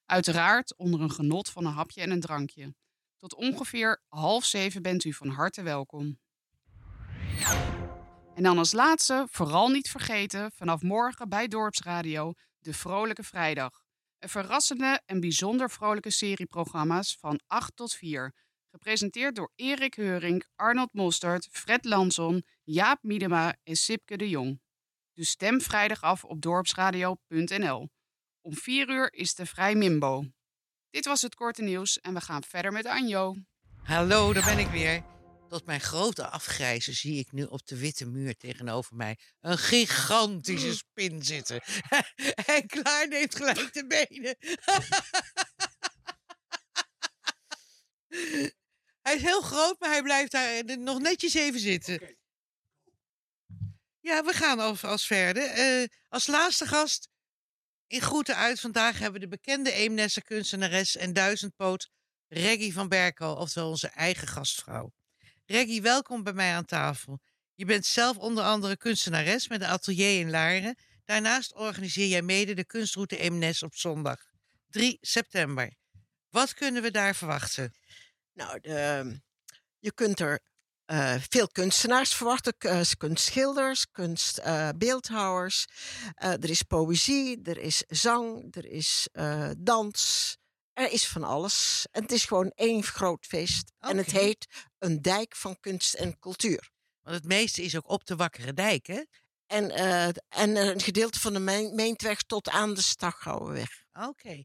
[SPEAKER 5] Uiteraard onder een genot van een hapje en een drankje. Tot ongeveer half zeven bent u van harte welkom. En dan als laatste, vooral niet vergeten, vanaf morgen bij Dorpsradio, de Vrolijke Vrijdag. Een verrassende en bijzonder vrolijke serieprogramma's van 8 tot 4. Gepresenteerd door Erik Heuring, Arnold Mostert, Fred Lanson, Jaap Miedema en Sipke de Jong. Dus stem vrijdag af op dorpsradio.nl. Om 4 uur is de Vrij Mimbo. Dit was het korte nieuws en we gaan verder met Anjo.
[SPEAKER 2] Hallo, daar ben ik weer. Tot mijn grote afgrijzen zie ik nu op de witte muur tegenover mij een gigantische spin zitten. en klaar neemt gelijk de benen. hij is heel groot, maar hij blijft daar eh, nog netjes even zitten. Ja, we gaan als, verder. Eh, als laatste gast in groeten uit vandaag hebben we de bekende Eemnesser kunstenares en duizendpoot Reggie van Berkel, oftewel onze eigen gastvrouw. Reggie, welkom bij mij aan tafel. Je bent zelf onder andere kunstenares met een atelier in Laren. Daarnaast organiseer jij mede de kunstroute Eemnes op zondag 3 september. Wat kunnen we daar verwachten?
[SPEAKER 12] Nou, de, je kunt er eh, veel kunstenaars verwachten. Eh, kunstschilders, kunstbeeldhouwers. er is poëzie, er is zang, er is eh, dans. Er is van alles. En het is gewoon één groot feest. En het heet Een Dijk van Kunst en Cultuur.
[SPEAKER 2] Want het meeste is ook op de Wakkere Dijk, hè?
[SPEAKER 12] En, eh, en een gedeelte van de Meen- Meentweg tot aan de Staghouweweg.
[SPEAKER 2] Oké.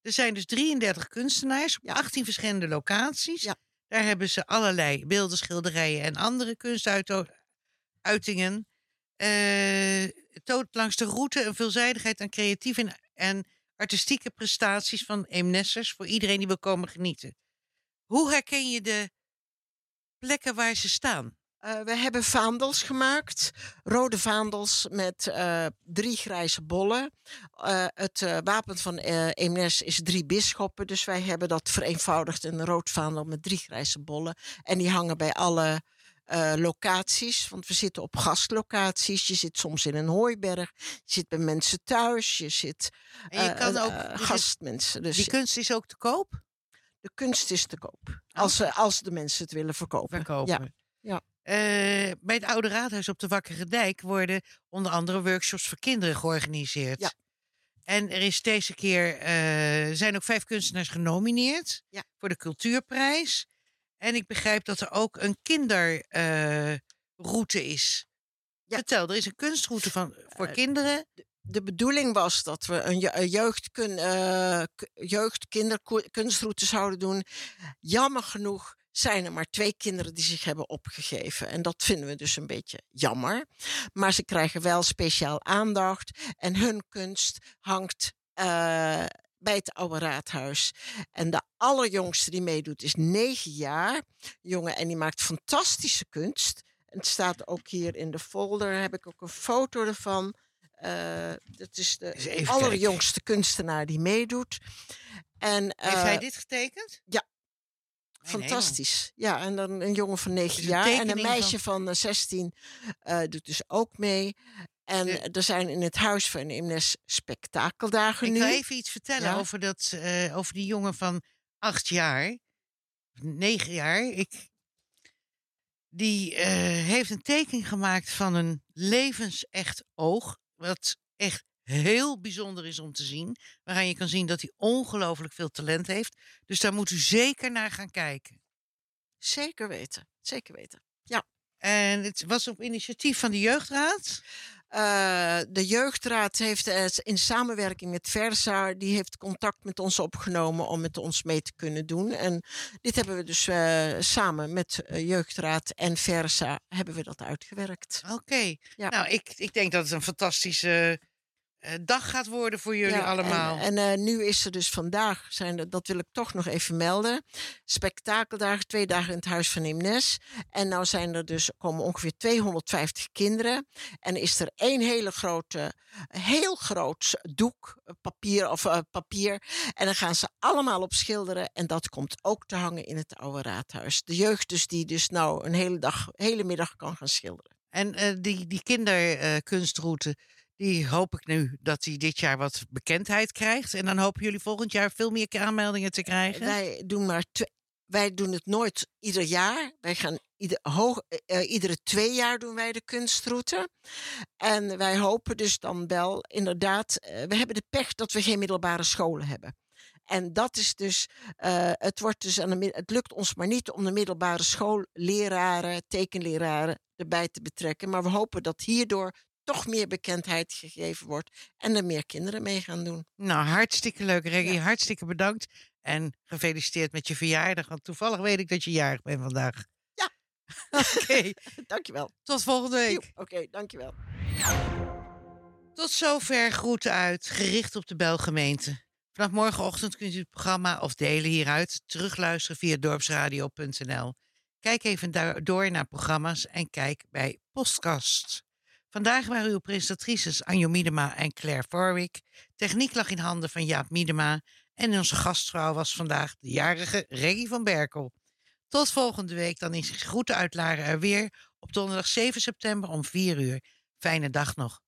[SPEAKER 2] Er zijn dus 33 kunstenaars op 18 verschillende locaties. Daar hebben ze allerlei beelden, schilderijen en andere kunstuitingen. Eh toont langs de route een veelzijdigheid aan creatieve en, en artistieke prestaties van Eemnessers voor iedereen die wil komen genieten. Hoe herken je de plekken waar ze staan?
[SPEAKER 12] Eh, we hebben vaandels gemaakt. Rode vaandels met eh, drie grijze bollen. Eh, het wapen van Eemnes is drie bisschoppen. Dus wij hebben dat vereenvoudigd in een rood vaandel met drie grijze bollen. En die hangen bij alle eh, locaties, want we zitten op gastlocaties. Je zit soms in een hooiberg, je zit bij mensen thuis, je zit
[SPEAKER 2] En je
[SPEAKER 12] eh,
[SPEAKER 2] kan
[SPEAKER 12] eh,
[SPEAKER 2] ook- is-
[SPEAKER 12] gastmensen. Dus
[SPEAKER 2] Die kunst is ook te koop?
[SPEAKER 12] de kunst is te koop, als, ze- als de mensen het willen verkopen.
[SPEAKER 2] Verkopen.
[SPEAKER 12] Ja.
[SPEAKER 2] Eh, bij het Oude Raadhuis op de Wakkere Dijk worden onder andere workshops voor kinderen georganiseerd.
[SPEAKER 12] Ja.
[SPEAKER 2] En er is deze keer zijn ook vijf kunstenaars genomineerd
[SPEAKER 12] Ja.
[SPEAKER 2] voor de Cultuurprijs. En ik begrijp dat er ook een kinderroute is.
[SPEAKER 12] Ja.
[SPEAKER 2] Vertel, er is een kunstroute van, voor
[SPEAKER 12] Eh,
[SPEAKER 2] kinderen.
[SPEAKER 12] de bedoeling was dat we een, je- een jeugdkun, eh, jeugdkinderkunstroute zouden doen. Jammer genoeg zijn er maar twee kinderen die zich hebben opgegeven. En dat vinden we dus een beetje jammer. Maar ze krijgen wel speciaal aandacht. En hun kunst hangt eh, bij het Oude Raadhuis. En de allerjongste die meedoet is negen jaar. Jongen, en die maakt fantastische kunst. En het staat ook hier in de folder. Heb ik ook een foto ervan. Eh, dat is de allerjongste kunstenaar die meedoet. En,
[SPEAKER 2] Heeft hij
[SPEAKER 12] eh,
[SPEAKER 2] dit getekend?
[SPEAKER 12] ja. Fantastisch. Ja, en dan een jongen van 9
[SPEAKER 2] is een
[SPEAKER 12] jaar. En een meisje van, eh, 16 eh, doet dus ook mee. En
[SPEAKER 2] Ja.
[SPEAKER 12] er zijn in het Huis van Imnes spektakeldagen
[SPEAKER 2] Ik
[SPEAKER 12] nu.
[SPEAKER 2] wil even iets vertellen
[SPEAKER 12] Ja.
[SPEAKER 2] over, dat, eh, over die jongen van acht jaar. Negen jaar. Ik, die eh, heeft een tekening gemaakt van een levensecht oog. Wat echt heel bijzonder is om te zien. Waaraan je kan zien dat hij ongelooflijk veel talent heeft. Dus daar moet u zeker naar gaan kijken.
[SPEAKER 12] Zeker weten. Zeker weten.
[SPEAKER 2] En het was op initiatief van de Jeugdraad.
[SPEAKER 12] Eh, de jeugdraad heeft in samenwerking met Versa, die heeft contact met ons opgenomen om met ons mee te kunnen doen. En dit hebben we dus eh, samen met eh, jeugdraad en Versa hebben we dat uitgewerkt.
[SPEAKER 2] Oké.
[SPEAKER 12] Ja.
[SPEAKER 2] Nou, ik, ik denk dat het een fantastische dag gaat worden voor jullie
[SPEAKER 12] Ja,
[SPEAKER 2] allemaal.
[SPEAKER 12] En, en eh, nu is er dus vandaag, zijn er, dat wil ik toch nog even melden, spektakeldagen, twee dagen in het Huis van Imnes. En nou zijn er dus, komen ongeveer 250 kinderen. En is er één hele grote, heel groot doek, eh, papier of eh, papier. En dan gaan ze allemaal op schilderen. En dat komt ook te hangen in het oude raadhuis. De jeugd dus die dus nou een hele dag, hele middag kan gaan schilderen.
[SPEAKER 2] En eh, die, die kinderkunstroute, die hoop ik nu dat die dit jaar wat bekendheid krijgt. En dan hopen jullie volgend jaar veel meer aanmeldingen te krijgen.
[SPEAKER 12] Wij doen, maar wij doen het nooit ieder jaar. Wij gaan ieder, hoog, eh, eh, iedere twee jaar doen wij de kunstroute. En wij hopen dus dan wel inderdaad. eh, we hebben de pech dat we geen middelbare scholen hebben. En dat is dus, eh, het, wordt dus aan de, mid- het lukt ons maar niet om de middelbare schoolleraren, tekenleraren erbij te betrekken. Maar we hopen dat hierdoor toch meer bekendheid gegeven wordt en er meer kinderen mee gaan doen.
[SPEAKER 2] Nou, hartstikke leuk, Reggie. Hartstikke bedankt. En gefeliciteerd met je verjaardag. Want toevallig weet ik dat je jarig bent vandaag.
[SPEAKER 12] Ja.
[SPEAKER 2] Oké,
[SPEAKER 12] Dankjewel.
[SPEAKER 2] tot volgende week.
[SPEAKER 12] Oké, dankjewel.
[SPEAKER 2] Tot zover groeten uit, gericht op de Belgemeente. Vanaf morgenochtend kunt u het programma of delen hieruit terugluisteren via dorpsradio.nl. Kijk even door naar programma's en kijk bij Postkast. Vandaag waren uw presentatrices Anjo Miedema en Claire Vorwick. Techniek lag in handen van Jaap Miedema. En onze gastvrouw was vandaag de jarige Reggie van Berkel. Tot volgende week, dan is Groeten uit Laren er weer op donderdag 7 september om 4 uur. Fijne dag nog.